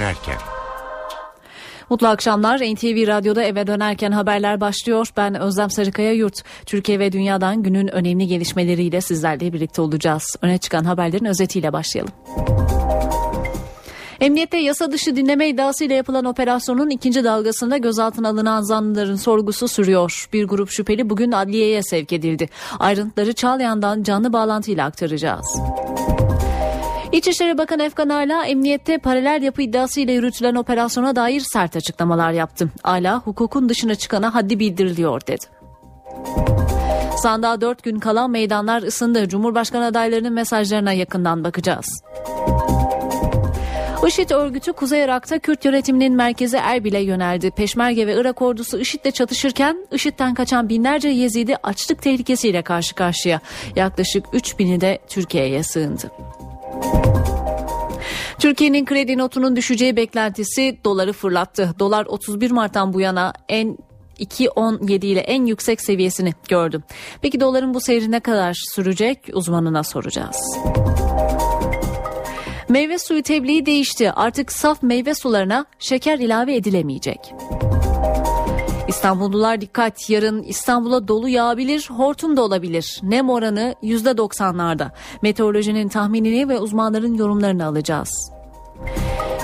dönerken. Mutlu akşamlar. NTV Radyo'da eve dönerken haberler başlıyor. Ben Özlem Sarıkaya Yurt. Türkiye ve dünyadan günün önemli gelişmeleriyle sizlerle birlikte olacağız. Öne çıkan haberlerin özetiyle başlayalım. Emniyette yasa dışı dinleme iddiasıyla yapılan operasyonun ikinci dalgasında gözaltına alınan zanlıların sorgusu sürüyor. Bir grup şüpheli bugün adliyeye sevk edildi. Ayrıntıları Çağlayan'dan canlı bağlantıyla aktaracağız. İçişleri Bakanı Efkan Ala emniyette paralel yapı iddiasıyla yürütülen operasyona dair sert açıklamalar yaptı. Ala hukukun dışına çıkana haddi bildiriliyor dedi. Sandığa dört gün kalan meydanlar ısındı. Cumhurbaşkanı adaylarının mesajlarına yakından bakacağız. IŞİD örgütü Kuzey Irak'ta Kürt yönetiminin merkezi Erbil'e yöneldi. Peşmerge ve Irak ordusu IŞİD'le çatışırken IŞİD'den kaçan binlerce Yezidi açlık tehlikesiyle karşı karşıya. Yaklaşık 3000'i de Türkiye'ye sığındı. Türkiye'nin kredi notunun düşeceği beklentisi doları fırlattı. Dolar 31 Mart'tan bu yana en 2.17 ile en yüksek seviyesini gördü. Peki doların bu seyri ne kadar sürecek uzmanına soracağız. Meyve suyu tebliği değişti. Artık saf meyve sularına şeker ilave edilemeyecek. İstanbullular dikkat yarın İstanbul'a dolu yağabilir, hortum da olabilir. Nem oranı %90'larda. Meteorolojinin tahminini ve uzmanların yorumlarını alacağız.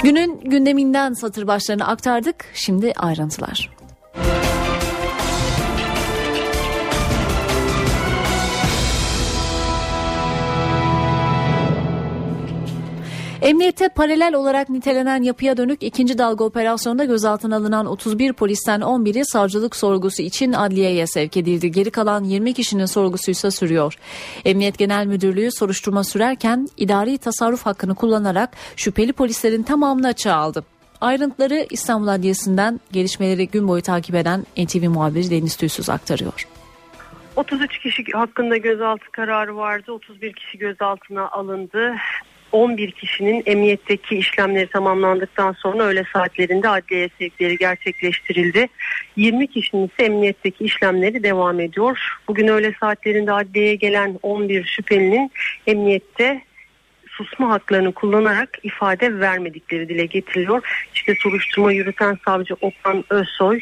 Günün gündeminden satır başlarını aktardık. Şimdi ayrıntılar. Emniyette paralel olarak nitelenen yapıya dönük ikinci dalga operasyonda gözaltına alınan 31 polisten 11'i savcılık sorgusu için adliyeye sevk edildi. Geri kalan 20 kişinin sorgusu ise sürüyor. Emniyet Genel Müdürlüğü soruşturma sürerken idari tasarruf hakkını kullanarak şüpheli polislerin tamamını açığa aldı. Ayrıntıları İstanbul Adliyesi'nden gelişmeleri gün boyu takip eden NTV muhabiri Deniz Tüysüz aktarıyor. 33 kişi hakkında gözaltı kararı vardı. 31 kişi gözaltına alındı. 11 kişinin emniyetteki işlemleri tamamlandıktan sonra öğle saatlerinde adliye sevkleri gerçekleştirildi. 20 kişinin ise emniyetteki işlemleri devam ediyor. Bugün öğle saatlerinde adliyeye gelen 11 şüphelinin emniyette susma haklarını kullanarak ifade vermedikleri dile getiriliyor. İşte soruşturma yürüten savcı Okan Özsoy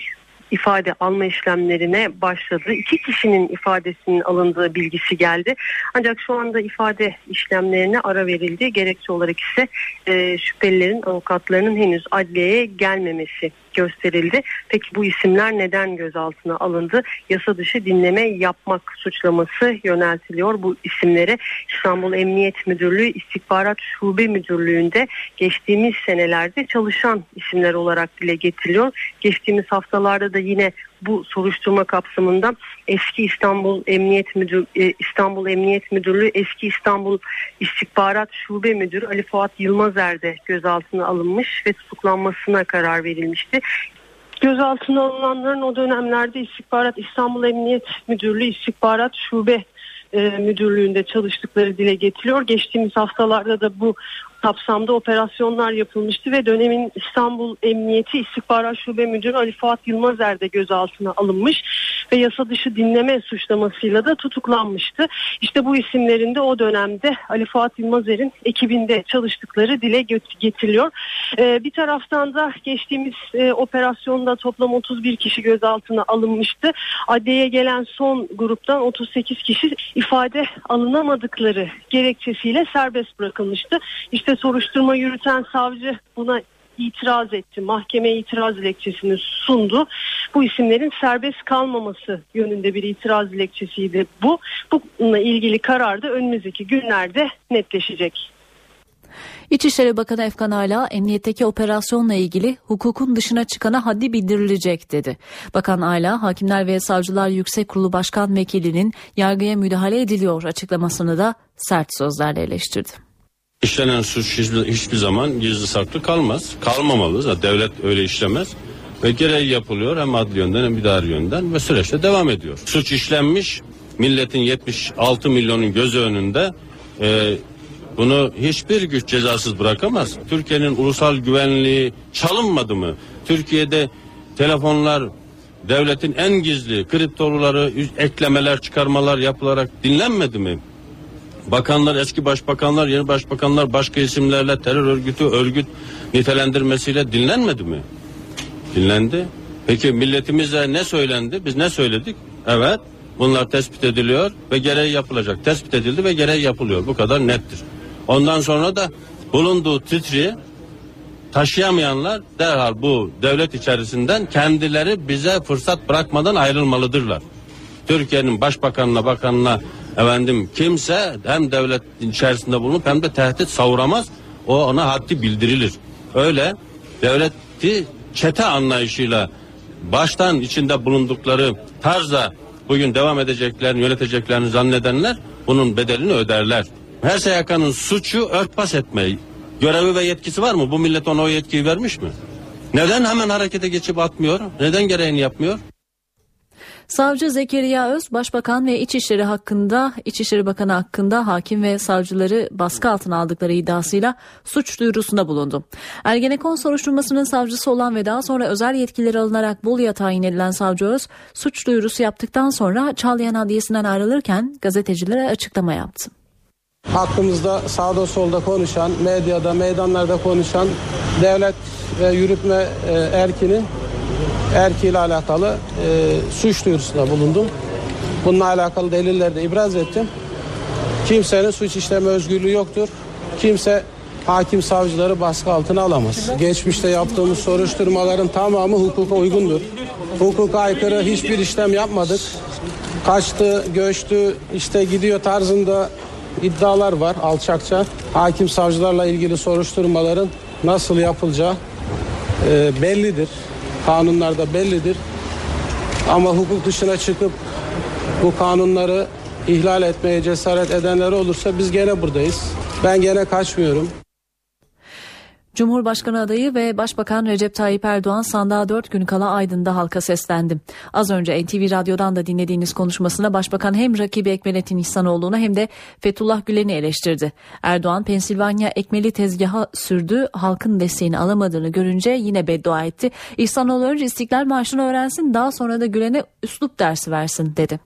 ifade alma işlemlerine başladı. İki kişinin ifadesinin alındığı bilgisi geldi. Ancak şu anda ifade işlemlerine ara verildi. Gerekçe olarak ise e, şüphelilerin avukatlarının henüz adliyeye gelmemesi gösterildi. Peki bu isimler neden gözaltına alındı? Yasa dışı dinleme yapmak suçlaması yöneltiliyor bu isimlere. İstanbul Emniyet Müdürlüğü İstihbarat Şube Müdürlüğü'nde geçtiğimiz senelerde çalışan isimler olarak dile getiriliyor. Geçtiğimiz haftalarda da yine bu soruşturma kapsamında eski İstanbul Emniyet Müdür e, İstanbul Emniyet Müdürlüğü eski İstanbul İstihbarat Şube Müdürü Ali Fuat Yılmazer de gözaltına alınmış ve tutuklanmasına karar verilmişti. Gözaltına alınanların o dönemlerde İstihbarat İstanbul Emniyet Müdürlüğü İstihbarat Şube e, müdürlüğünde çalıştıkları dile getiriliyor. Geçtiğimiz haftalarda da bu kapsamda operasyonlar yapılmıştı ve dönemin İstanbul Emniyeti İstihbarat Şube Müdürü Ali Fuat Yılmazer de gözaltına alınmış ve yasa dışı dinleme suçlamasıyla da tutuklanmıştı. İşte bu isimlerin de o dönemde Ali Fuat Yılmazer'in ekibinde çalıştıkları dile getiriliyor. Ee, bir taraftan da geçtiğimiz e, operasyonda toplam 31 kişi gözaltına alınmıştı. Adliyeye gelen son gruptan 38 kişi ifade alınamadıkları gerekçesiyle serbest bırakılmıştı. İşte soruşturma yürüten savcı buna itiraz etti. Mahkeme itiraz dilekçesini sundu. Bu isimlerin serbest kalmaması yönünde bir itiraz dilekçesiydi bu. Bununla ilgili karar da önümüzdeki günlerde netleşecek. İçişleri Bakanı Efkan Ala emniyetteki operasyonla ilgili hukukun dışına çıkana haddi bildirilecek dedi. Bakan Ala Hakimler ve Savcılar Yüksek Kurulu Başkan Vekilinin yargıya müdahale ediliyor açıklamasını da sert sözlerle eleştirdi. İşlenen suç hiçbir, zaman gizli saklı kalmaz. Kalmamalı. Zaten devlet öyle işlemez. Ve gereği yapılıyor hem adli yönden hem idari yönden ve süreçte devam ediyor. Suç işlenmiş milletin 76 milyonun göz önünde e, bunu hiçbir güç cezasız bırakamaz. Türkiye'nin ulusal güvenliği çalınmadı mı? Türkiye'de telefonlar devletin en gizli kriptoları eklemeler çıkarmalar yapılarak dinlenmedi mi? Bakanlar, eski başbakanlar, yeni başbakanlar başka isimlerle terör örgütü, örgüt nitelendirmesiyle dinlenmedi mi? Dinlendi. Peki milletimize ne söylendi? Biz ne söyledik? Evet. Bunlar tespit ediliyor ve gereği yapılacak. Tespit edildi ve gereği yapılıyor. Bu kadar nettir. Ondan sonra da bulunduğu titri taşıyamayanlar derhal bu devlet içerisinden kendileri bize fırsat bırakmadan ayrılmalıdırlar. Türkiye'nin başbakanına bakanına efendim kimse hem devlet içerisinde bulunup hem de tehdit savuramaz. O ona haddi bildirilir. Öyle devleti çete anlayışıyla baştan içinde bulundukları tarzda bugün devam edeceklerini yöneteceklerini zannedenler bunun bedelini öderler. Her SYK'nın suçu örtbas etmeyi. Görevi ve yetkisi var mı? Bu millet ona o yetkiyi vermiş mi? Neden hemen harekete geçip atmıyor? Neden gereğini yapmıyor? Savcı Zekeriya Öz, Başbakan ve İçişleri hakkında, İçişleri Bakanı hakkında hakim ve savcıları baskı altına aldıkları iddiasıyla suç duyurusunda bulundu. Ergenekon soruşturmasının savcısı olan ve daha sonra özel yetkileri alınarak Bolu'ya tayin edilen savcı Öz, suç duyurusu yaptıktan sonra Çağlayan Adliyesi'nden ayrılırken gazetecilere açıklama yaptı. Hakkımızda sağda solda konuşan, medyada, meydanlarda konuşan devlet ve yürütme e, erkinin erkiyle alakalı e, suç duyurusunda bulundum. Bununla alakalı deliller de ibraz ettim. Kimsenin suç işleme özgürlüğü yoktur. Kimse hakim savcıları baskı altına alamaz. Geçmişte yaptığımız soruşturmaların tamamı hukuka uygundur. Hukuka aykırı hiçbir işlem yapmadık. Kaçtı, göçtü, işte gidiyor tarzında iddialar var alçakça. Hakim savcılarla ilgili soruşturmaların nasıl yapılacağı e, bellidir. Kanunlarda bellidir. Ama hukuk dışına çıkıp bu kanunları ihlal etmeye cesaret edenler olursa biz gene buradayız. Ben gene kaçmıyorum. Cumhurbaşkanı adayı ve Başbakan Recep Tayyip Erdoğan sandığa 4 gün kala Aydın'da halka seslendi. Az önce NTV Radyo'dan da dinlediğiniz konuşmasında Başbakan hem rakibi Ekmelettin İhsanoğlu'nu hem de Fethullah Gülen'i eleştirdi. Erdoğan Pensilvanya ekmeli tezgaha sürdü, halkın desteğini alamadığını görünce yine beddua etti. İhsanoğlu önce İstiklal Marşı'nı öğrensin daha sonra da Gülen'e üslup dersi versin dedi.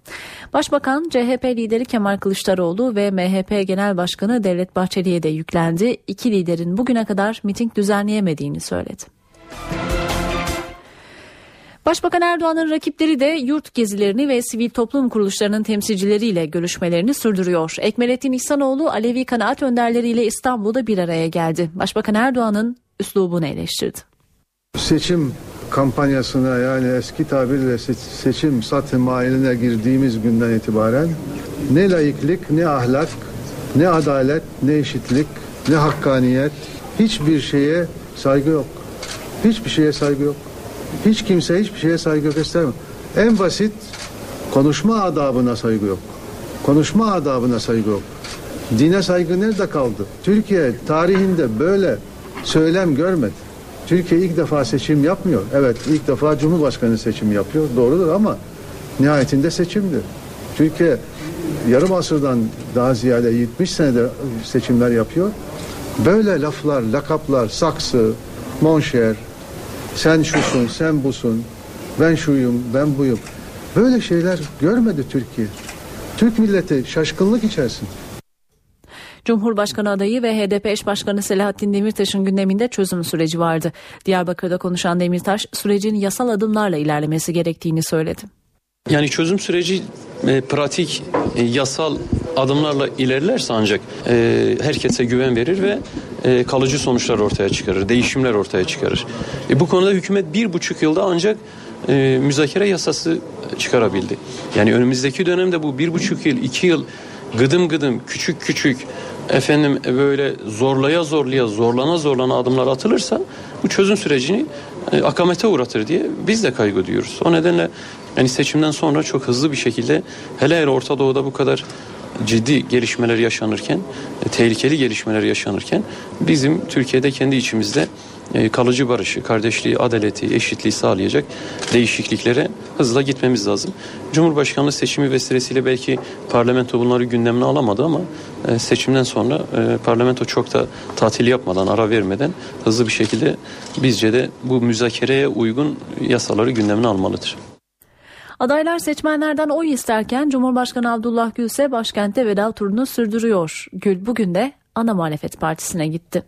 Başbakan CHP lideri Kemal Kılıçdaroğlu ve MHP Genel Başkanı Devlet Bahçeli'ye de yüklendi. İki liderin bugüne kadar miting düzenleyemediğini söyledi. Başbakan Erdoğan'ın rakipleri de yurt gezilerini ve sivil toplum kuruluşlarının temsilcileriyle görüşmelerini sürdürüyor. Ekmelettin İhsanoğlu Alevi kanaat önderleriyle İstanbul'da bir araya geldi. Başbakan Erdoğan'ın üslubunu eleştirdi. Seçim kampanyasına yani eski tabirle seçim satı mailine girdiğimiz günden itibaren ne layıklık, ne ahlak, ne adalet, ne eşitlik, ne hakkaniyet, hiçbir şeye saygı yok. Hiçbir şeye saygı yok. Hiç kimse hiçbir şeye saygı göstermiyor. En basit konuşma adabına saygı yok. Konuşma adabına saygı yok. Dine saygı nerede kaldı? Türkiye tarihinde böyle söylem görmedi. Türkiye ilk defa seçim yapmıyor. Evet ilk defa Cumhurbaşkanı seçim yapıyor. Doğrudur ama nihayetinde seçimdir. Türkiye yarım asırdan daha ziyade 70 senede seçimler yapıyor. Böyle laflar, lakaplar, saksı, monşer, sen şusun, sen busun, ben şuyum, ben buyum. Böyle şeyler görmedi Türkiye. Türk milleti şaşkınlık içerisinde. Cumhurbaşkanı adayı ve HDP eş başkanı Selahattin Demirtaş'ın gündeminde çözüm süreci vardı. Diyarbakır'da konuşan Demirtaş sürecin yasal adımlarla ilerlemesi gerektiğini söyledi. Yani çözüm süreci e, pratik, e, yasal adımlarla ilerlerse ancak e, herkese güven verir ve e, kalıcı sonuçlar ortaya çıkarır, değişimler ortaya çıkarır. E, bu konuda hükümet bir buçuk yılda ancak e, müzakere yasası çıkarabildi. Yani önümüzdeki dönemde bu bir buçuk yıl, iki yıl gıdım gıdım, küçük küçük efendim e, böyle zorlaya zorlaya, zorlana zorlana adımlar atılırsa bu çözüm sürecini e, akamete uğratır diye biz de kaygı duyuyoruz. O nedenle yani seçimden sonra çok hızlı bir şekilde hele hele Orta Doğu'da bu kadar ciddi gelişmeler yaşanırken, e, tehlikeli gelişmeler yaşanırken bizim Türkiye'de kendi içimizde e, kalıcı barışı, kardeşliği, adaleti, eşitliği sağlayacak değişikliklere hızla gitmemiz lazım. Cumhurbaşkanlığı seçimi vesilesiyle belki parlamento bunları gündemine alamadı ama e, seçimden sonra parlamento çok da tatil yapmadan, ara vermeden hızlı bir şekilde bizce de bu müzakereye uygun yasaları gündemine almalıdır. Adaylar seçmenlerden oy isterken Cumhurbaşkanı Abdullah Gül ise başkentte veda turunu sürdürüyor. Gül bugün de ana muhalefet partisine gitti.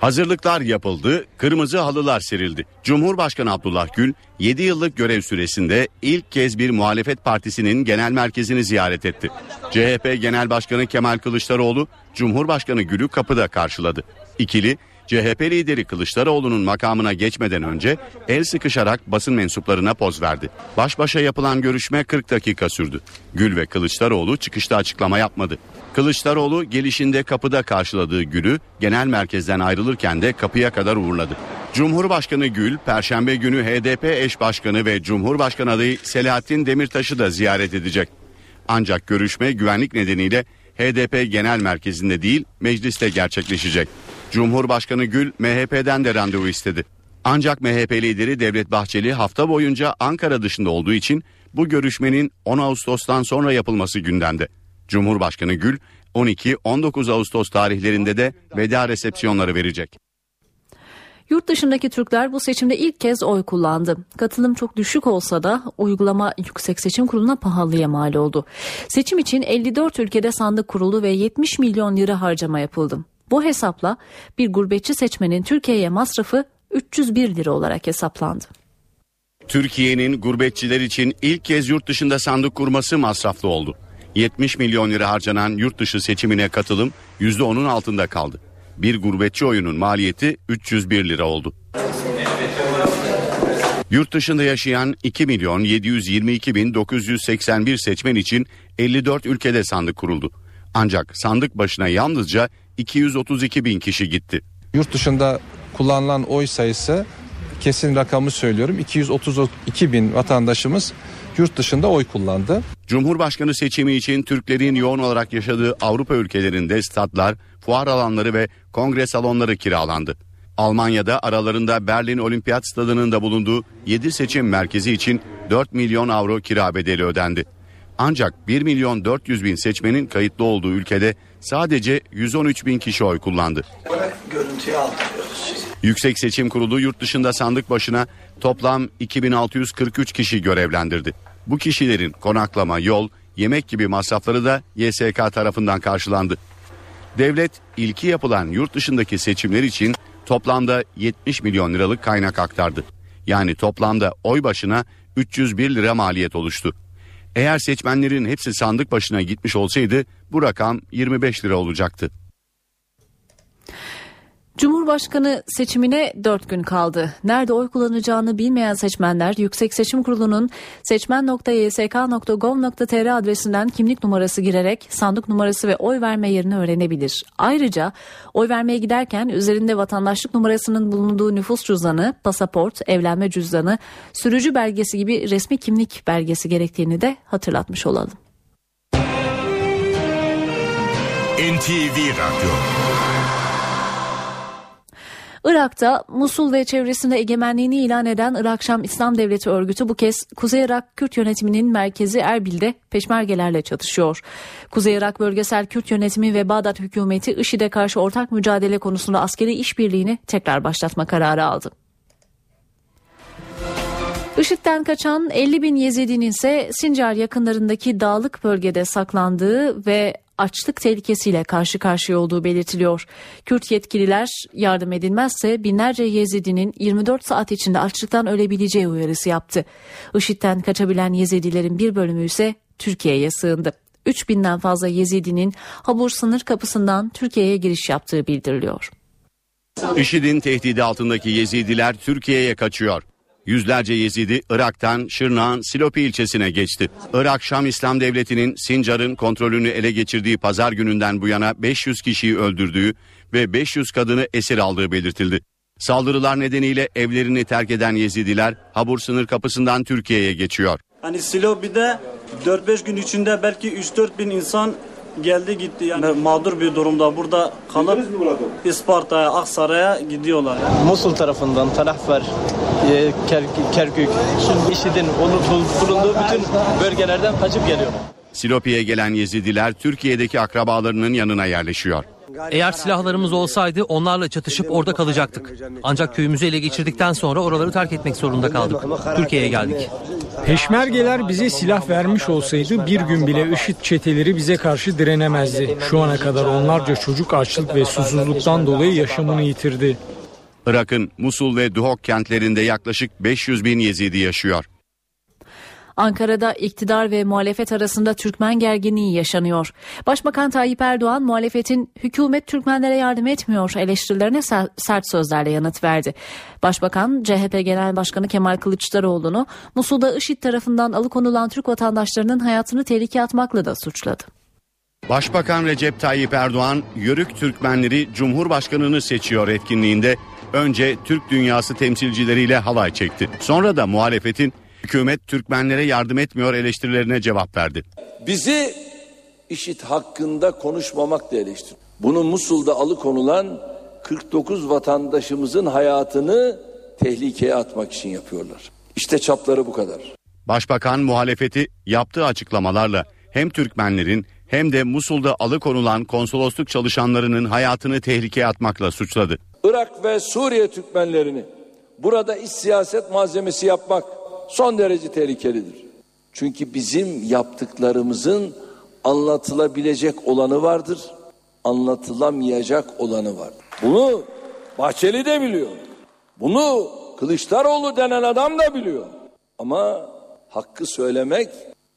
Hazırlıklar yapıldı, kırmızı halılar serildi. Cumhurbaşkanı Abdullah Gül 7 yıllık görev süresinde ilk kez bir muhalefet partisinin genel merkezini ziyaret etti. CHP Genel Başkanı Kemal Kılıçdaroğlu Cumhurbaşkanı Gül'ü kapıda karşıladı. İkili CHP lideri Kılıçdaroğlu'nun makamına geçmeden önce el sıkışarak basın mensuplarına poz verdi. Baş başa yapılan görüşme 40 dakika sürdü. Gül ve Kılıçdaroğlu çıkışta açıklama yapmadı. Kılıçdaroğlu gelişinde kapıda karşıladığı Gül'ü genel merkezden ayrılırken de kapıya kadar uğurladı. Cumhurbaşkanı Gül, Perşembe günü HDP eş başkanı ve Cumhurbaşkanı adayı Selahattin Demirtaş'ı da ziyaret edecek. Ancak görüşme güvenlik nedeniyle HDP Genel Merkezi'nde değil mecliste gerçekleşecek. Cumhurbaşkanı Gül MHP'den de randevu istedi. Ancak MHP lideri Devlet Bahçeli hafta boyunca Ankara dışında olduğu için bu görüşmenin 10 Ağustos'tan sonra yapılması gündemde. Cumhurbaşkanı Gül 12-19 Ağustos tarihlerinde de veda resepsiyonları verecek. Yurt dışındaki Türkler bu seçimde ilk kez oy kullandı. Katılım çok düşük olsa da uygulama Yüksek Seçim Kurulu'na pahalıya mal oldu. Seçim için 54 ülkede sandık kuruldu ve 70 milyon lira harcama yapıldı. Bu hesapla bir gurbetçi seçmenin Türkiye'ye masrafı 301 lira olarak hesaplandı. Türkiye'nin gurbetçiler için ilk kez yurt dışında sandık kurması masraflı oldu. 70 milyon lira harcanan yurt dışı seçimine katılım %10'un altında kaldı. Bir gurbetçi oyunun maliyeti 301 lira oldu. Yurt dışında yaşayan 2 milyon 722 bin 981 seçmen için 54 ülkede sandık kuruldu. Ancak sandık başına yalnızca 232 bin kişi gitti. Yurt dışında kullanılan oy sayısı kesin rakamı söylüyorum 232 bin vatandaşımız yurt dışında oy kullandı. Cumhurbaşkanı seçimi için Türklerin yoğun olarak yaşadığı Avrupa ülkelerinde statlar, fuar alanları ve kongre salonları kiralandı. Almanya'da aralarında Berlin Olimpiyat Stadı'nın da bulunduğu 7 seçim merkezi için 4 milyon avro kira bedeli ödendi. Ancak 1 milyon 400 bin seçmenin kayıtlı olduğu ülkede sadece 113 bin kişi oy kullandı. Yüksek Seçim Kurulu yurt dışında sandık başına toplam 2643 kişi görevlendirdi. Bu kişilerin konaklama, yol, yemek gibi masrafları da YSK tarafından karşılandı. Devlet ilki yapılan yurt dışındaki seçimler için toplamda 70 milyon liralık kaynak aktardı. Yani toplamda oy başına 301 lira maliyet oluştu. Eğer seçmenlerin hepsi sandık başına gitmiş olsaydı bu rakam 25 lira olacaktı. Cumhurbaşkanı seçimine 4 gün kaldı. Nerede oy kullanacağını bilmeyen seçmenler Yüksek Seçim Kurulu'nun seçmen.ysk.gov.tr adresinden kimlik numarası girerek sandık numarası ve oy verme yerini öğrenebilir. Ayrıca oy vermeye giderken üzerinde vatandaşlık numarasının bulunduğu nüfus cüzdanı, pasaport, evlenme cüzdanı, sürücü belgesi gibi resmi kimlik belgesi gerektiğini de hatırlatmış olalım. NTV Radyo Irak'ta Musul ve çevresinde egemenliğini ilan eden Irak Şam İslam Devleti örgütü bu kez Kuzey Irak Kürt yönetiminin merkezi Erbil'de peşmergelerle çatışıyor. Kuzey Irak Bölgesel Kürt Yönetimi ve Bağdat hükümeti IŞİD'e karşı ortak mücadele konusunda askeri işbirliğini tekrar başlatma kararı aldı. IŞİD'den kaçan 50 bin Yezidinin ise Sincar yakınlarındaki dağlık bölgede saklandığı ve açlık tehlikesiyle karşı karşıya olduğu belirtiliyor. Kürt yetkililer yardım edilmezse binlerce Yezidinin 24 saat içinde açlıktan ölebileceği uyarısı yaptı. IŞİD'den kaçabilen Yezidilerin bir bölümü ise Türkiye'ye sığındı. 3000'den fazla Yezidinin Habur sınır kapısından Türkiye'ye giriş yaptığı bildiriliyor. IŞİD'in tehdidi altındaki Yezidiler Türkiye'ye kaçıyor. Yüzlerce Yezidi Irak'tan Şırnak'ın Silopi ilçesine geçti. Irak Şam İslam Devleti'nin Sincar'ın kontrolünü ele geçirdiği pazar gününden bu yana 500 kişiyi öldürdüğü ve 500 kadını esir aldığı belirtildi. Saldırılar nedeniyle evlerini terk eden Yezidiler Habur sınır kapısından Türkiye'ye geçiyor. Hani Silopi'de 4-5 gün içinde belki 3-4 bin insan geldi gitti yani mağdur bir durumda burada kalıp İsparta'ya, Aksaray'a gidiyorlar. Musul tarafından Talahfer, e, Ker- Kerkük, IŞİD'in bulunduğu bütün bölgelerden kaçıp geliyor. Silopi'ye gelen Yezidiler Türkiye'deki akrabalarının yanına yerleşiyor. Eğer silahlarımız olsaydı onlarla çatışıp orada kalacaktık. Ancak köyümüzü ele geçirdikten sonra oraları terk etmek zorunda kaldık. Türkiye'ye geldik. Peşmergeler bize silah vermiş olsaydı bir gün bile IŞİD çeteleri bize karşı direnemezdi. Şu ana kadar onlarca çocuk açlık ve susuzluktan dolayı yaşamını yitirdi. Irak'ın Musul ve Duhok kentlerinde yaklaşık 500 bin Yezidi yaşıyor. Ankara'da iktidar ve muhalefet arasında Türkmen gerginliği yaşanıyor. Başbakan Tayyip Erdoğan muhalefetin hükümet Türkmenlere yardım etmiyor eleştirilerine sert sözlerle yanıt verdi. Başbakan CHP Genel Başkanı Kemal Kılıçdaroğlu'nu Musul'da IŞİD tarafından alıkonulan Türk vatandaşlarının hayatını tehlikeye atmakla da suçladı. Başbakan Recep Tayyip Erdoğan, Yörük Türkmenleri Cumhurbaşkanını seçiyor etkinliğinde önce Türk dünyası temsilcileriyle halay çekti. Sonra da muhalefetin hükümet Türkmenlere yardım etmiyor eleştirilerine cevap verdi. Bizi işit hakkında konuşmamakla eleştir. Bunu Musul'da alıkonulan 49 vatandaşımızın hayatını tehlikeye atmak için yapıyorlar. İşte çapları bu kadar. Başbakan muhalefeti yaptığı açıklamalarla hem Türkmenlerin hem de Musul'da alıkonulan konsolosluk çalışanlarının hayatını tehlikeye atmakla suçladı. Irak ve Suriye Türkmenlerini burada iç siyaset malzemesi yapmak son derece tehlikelidir. Çünkü bizim yaptıklarımızın anlatılabilecek olanı vardır, anlatılamayacak olanı vardır. Bunu Bahçeli de biliyor. Bunu Kılıçdaroğlu denen adam da biliyor. Ama hakkı söylemek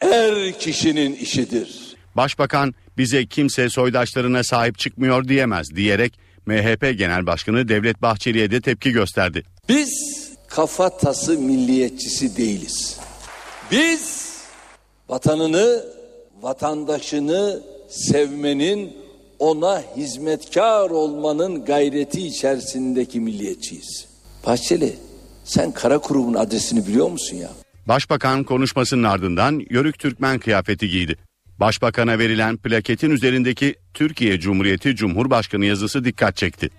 er kişinin işidir. Başbakan bize kimse soydaşlarına sahip çıkmıyor diyemez diyerek MHP Genel Başkanı Devlet Bahçeli'ye de tepki gösterdi. Biz kafatası milliyetçisi değiliz. Biz vatanını, vatandaşını sevmenin, ona hizmetkar olmanın gayreti içerisindeki milliyetçiyiz. Bahçeli, sen Karakurum'un adresini biliyor musun ya? Başbakan konuşmasının ardından Yörük Türkmen kıyafeti giydi. Başbakan'a verilen plaketin üzerindeki Türkiye Cumhuriyeti Cumhurbaşkanı yazısı dikkat çekti.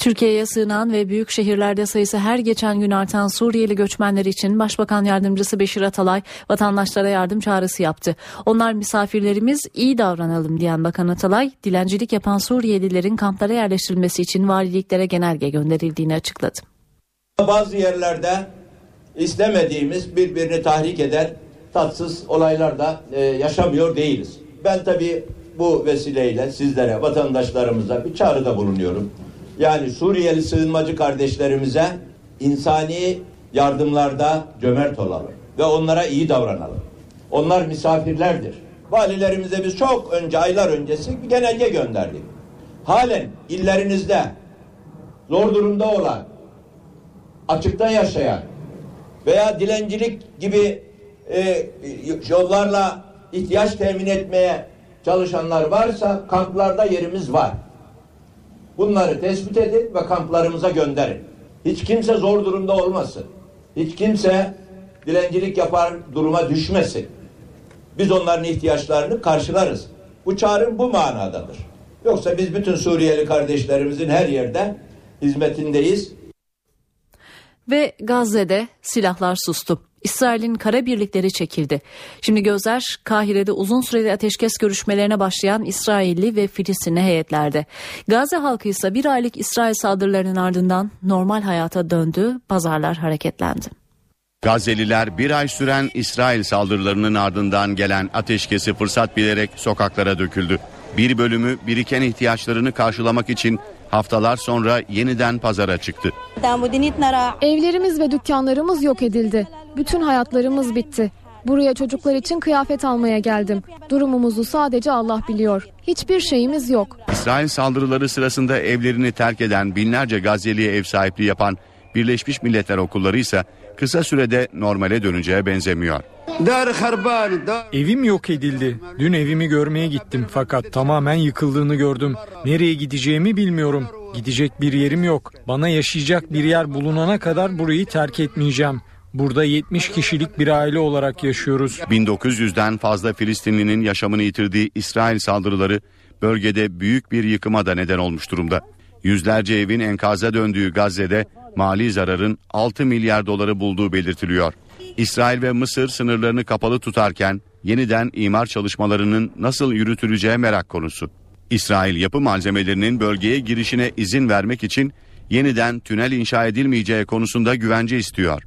Türkiye'ye sığınan ve büyük şehirlerde sayısı her geçen gün artan Suriyeli göçmenler için Başbakan Yardımcısı Beşir Atalay vatandaşlara yardım çağrısı yaptı. Onlar misafirlerimiz iyi davranalım diyen Bakan Atalay, dilencilik yapan Suriyelilerin kamplara yerleştirilmesi için valiliklere genelge gönderildiğini açıkladı. Bazı yerlerde istemediğimiz birbirini tahrik eder tatsız olaylar da e, yaşamıyor değiliz. Ben tabii bu vesileyle sizlere, vatandaşlarımıza bir çağrıda bulunuyorum. Yani Suriyeli sığınmacı kardeşlerimize insani yardımlarda cömert olalım ve onlara iyi davranalım. Onlar misafirlerdir. Valilerimize biz çok önce, aylar öncesi bir genelge gönderdik. Halen illerinizde zor durumda olan, açıkta yaşayan veya dilencilik gibi e, yollarla ihtiyaç temin etmeye çalışanlar varsa kamplarda yerimiz var. Bunları tespit edin ve kamplarımıza gönderin. Hiç kimse zor durumda olmasın. Hiç kimse dilencilik yapar duruma düşmesin. Biz onların ihtiyaçlarını karşılarız. Bu çağrım bu manadadır. Yoksa biz bütün Suriyeli kardeşlerimizin her yerde hizmetindeyiz. Ve Gazze'de silahlar sustu. İsrail'in kara birlikleri çekildi. Şimdi gözler Kahire'de uzun süreli ateşkes görüşmelerine başlayan İsrailli ve Filistinli heyetlerde. Gazze halkı ise bir aylık İsrail saldırılarının ardından normal hayata döndü, pazarlar hareketlendi. Gazze'liler bir ay süren İsrail saldırılarının ardından gelen ateşkesi fırsat bilerek sokaklara döküldü. Bir bölümü biriken ihtiyaçlarını karşılamak için haftalar sonra yeniden pazara çıktı. Evlerimiz ve dükkanlarımız yok edildi. Bütün hayatlarımız bitti. Buraya çocuklar için kıyafet almaya geldim. Durumumuzu sadece Allah biliyor. Hiçbir şeyimiz yok. İsrail saldırıları sırasında evlerini terk eden binlerce Gazze'liye ev sahipliği yapan Birleşmiş Milletler okulları ise kısa sürede normale döneceğe benzemiyor. Evim yok edildi. Dün evimi görmeye gittim fakat tamamen yıkıldığını gördüm. Nereye gideceğimi bilmiyorum. Gidecek bir yerim yok. Bana yaşayacak bir yer bulunana kadar burayı terk etmeyeceğim. Burada 70 kişilik bir aile olarak yaşıyoruz. 1900'den fazla Filistinlinin yaşamını yitirdiği İsrail saldırıları bölgede büyük bir yıkıma da neden olmuş durumda. Yüzlerce evin enkaza döndüğü Gazze'de mali zararın 6 milyar doları bulduğu belirtiliyor. İsrail ve Mısır sınırlarını kapalı tutarken yeniden imar çalışmalarının nasıl yürütüleceği merak konusu. İsrail yapı malzemelerinin bölgeye girişine izin vermek için yeniden tünel inşa edilmeyeceği konusunda güvence istiyor.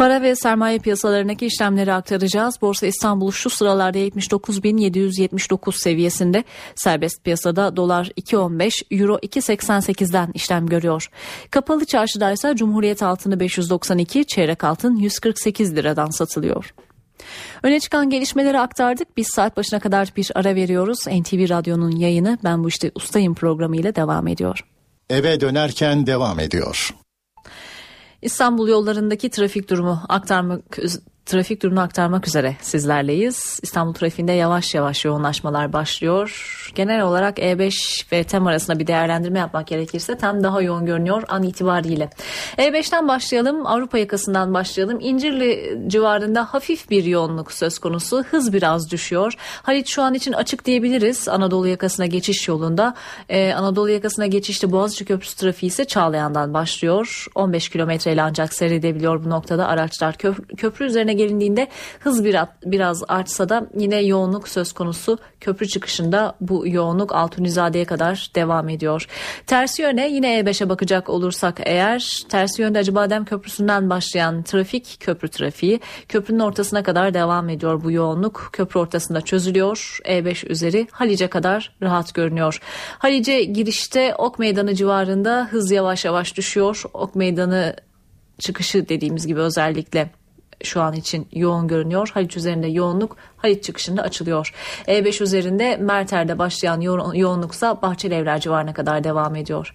Para ve sermaye piyasalarındaki işlemleri aktaracağız. Borsa İstanbul şu sıralarda 79.779 seviyesinde. Serbest piyasada dolar 2.15, euro 2.88'den işlem görüyor. Kapalı çarşıda ise Cumhuriyet altını 592, çeyrek altın 148 liradan satılıyor. Öne çıkan gelişmeleri aktardık. Biz saat başına kadar bir ara veriyoruz. NTV Radyo'nün yayını Ben Bu İşte Ustayım programı ile devam ediyor. Eve dönerken devam ediyor. İstanbul yollarındaki trafik durumu aktarmak trafik durumunu aktarmak üzere sizlerleyiz. İstanbul trafiğinde yavaş yavaş yoğunlaşmalar başlıyor. Genel olarak E5 ve TEM arasında bir değerlendirme yapmak gerekirse TEM daha yoğun görünüyor an itibariyle. E5'ten başlayalım, Avrupa yakasından başlayalım. İncirli civarında hafif bir yoğunluk söz konusu. Hız biraz düşüyor. Haliç şu an için açık diyebiliriz Anadolu yakasına geçiş yolunda. Ee, Anadolu yakasına geçişte Boğaziçi Köprüsü trafiği ise Çağlayan'dan başlıyor. 15 kilometreyle ancak seyredebiliyor bu noktada araçlar. Köprü üzerine gelindiğinde hız biraz, biraz artsa da yine yoğunluk söz konusu. Köprü çıkışında bu yoğunluk Altunizade'ye kadar devam ediyor. Tersi yöne yine E5'e bakacak olursak eğer tersi yönde Acıbadem Köprüsü'nden başlayan trafik köprü trafiği köprünün ortasına kadar devam ediyor bu yoğunluk. Köprü ortasında çözülüyor. E5 üzeri Halice kadar rahat görünüyor. Halice girişte Ok Meydanı civarında hız yavaş yavaş düşüyor. Ok Meydanı çıkışı dediğimiz gibi özellikle şu an için yoğun görünüyor. Haliç üzerinde yoğunluk Haliç çıkışında açılıyor. E5 üzerinde Merter'de başlayan yo- yoğunluksa Bahçelievler civarına kadar devam ediyor.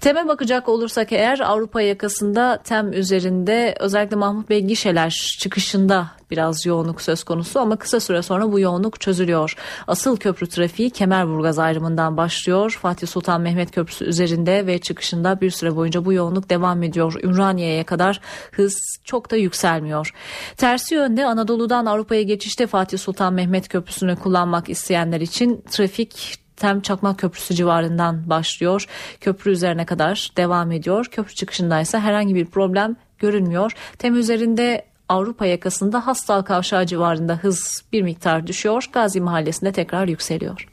TEM'e bakacak olursak eğer Avrupa yakasında TEM üzerinde özellikle Mahmut Bey gişeler çıkışında biraz yoğunluk söz konusu ama kısa süre sonra bu yoğunluk çözülüyor. Asıl köprü trafiği Kemerburgaz ayrımından başlıyor. Fatih Sultan Mehmet Köprüsü üzerinde ve çıkışında bir süre boyunca bu yoğunluk devam ediyor. Ümraniye'ye kadar hız çok da yükselmiyor. Tersi yönde Anadolu'dan Avrupa'ya geçişte Fatih Sultan Mehmet Köprüsü'nü kullanmak isteyenler için trafik Tem Çakmak Köprüsü civarından başlıyor. Köprü üzerine kadar devam ediyor. Köprü çıkışında ise herhangi bir problem görünmüyor. Tem üzerinde Avrupa yakasında Hastal Kavşağı civarında hız bir miktar düşüyor. Gazi Mahallesi'nde tekrar yükseliyor.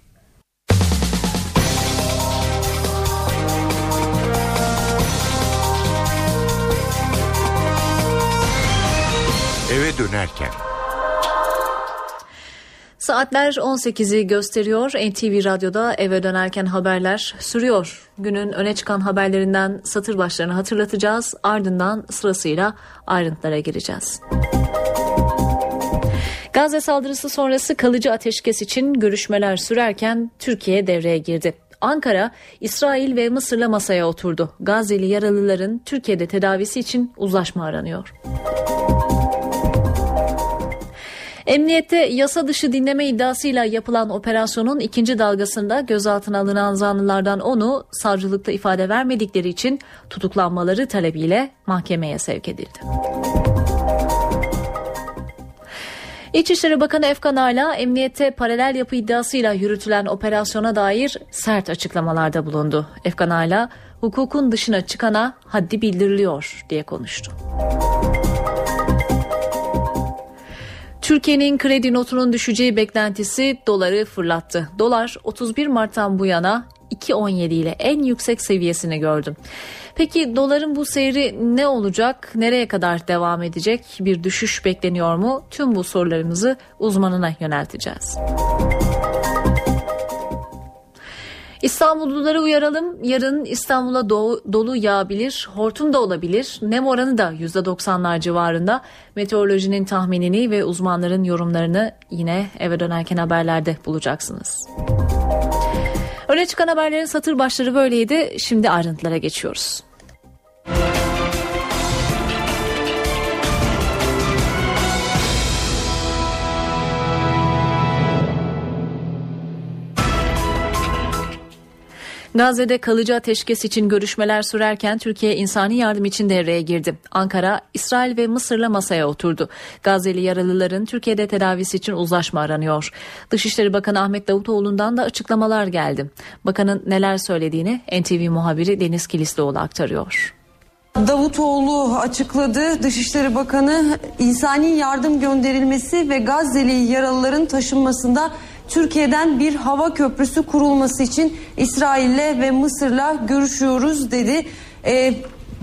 Eve dönerken. Saatler 18'i gösteriyor. NTV Radyo'da eve dönerken haberler sürüyor. Günün öne çıkan haberlerinden satır başlarını hatırlatacağız. Ardından sırasıyla ayrıntılara gireceğiz. Gazze saldırısı sonrası kalıcı ateşkes için görüşmeler sürerken Türkiye devreye girdi. Ankara, İsrail ve Mısır'la masaya oturdu. Gazze'li yaralıların Türkiye'de tedavisi için uzlaşma aranıyor. Emniyette yasa dışı dinleme iddiasıyla yapılan operasyonun ikinci dalgasında gözaltına alınan zanlılardan onu savcılıkta ifade vermedikleri için tutuklanmaları talebiyle mahkemeye sevk edildi. İçişleri Bakanı Efkan Ala, emniyette paralel yapı iddiasıyla yürütülen operasyona dair sert açıklamalarda bulundu. Efkan Ala, hukukun dışına çıkana haddi bildiriliyor diye konuştu. Türkiye'nin kredi notunun düşeceği beklentisi doları fırlattı. Dolar 31 Mart'tan bu yana 2.17 ile en yüksek seviyesini gördü. Peki doların bu seyri ne olacak? Nereye kadar devam edecek? Bir düşüş bekleniyor mu? Tüm bu sorularımızı uzmanına yönelteceğiz. İstanbulluları uyaralım. Yarın İstanbul'a do- dolu yağabilir, hortum da olabilir. Nem oranı da %90'lar civarında. Meteorolojinin tahminini ve uzmanların yorumlarını yine eve dönerken haberlerde bulacaksınız. Öne çıkan haberlerin satır başları böyleydi. Şimdi ayrıntılara geçiyoruz. Gazze'de kalıcı ateşkes için görüşmeler sürerken Türkiye insani yardım için devreye girdi. Ankara, İsrail ve Mısır'la masaya oturdu. Gazze'li yaralıların Türkiye'de tedavisi için uzlaşma aranıyor. Dışişleri Bakanı Ahmet Davutoğlu'ndan da açıklamalar geldi. Bakanın neler söylediğini NTV muhabiri Deniz Kilislioğlu aktarıyor. Davutoğlu açıkladı. Dışişleri Bakanı insani yardım gönderilmesi ve Gazze'li yaralıların taşınmasında Türkiye'den bir hava köprüsü kurulması için İsrail'le ve Mısır'la görüşüyoruz dedi. E,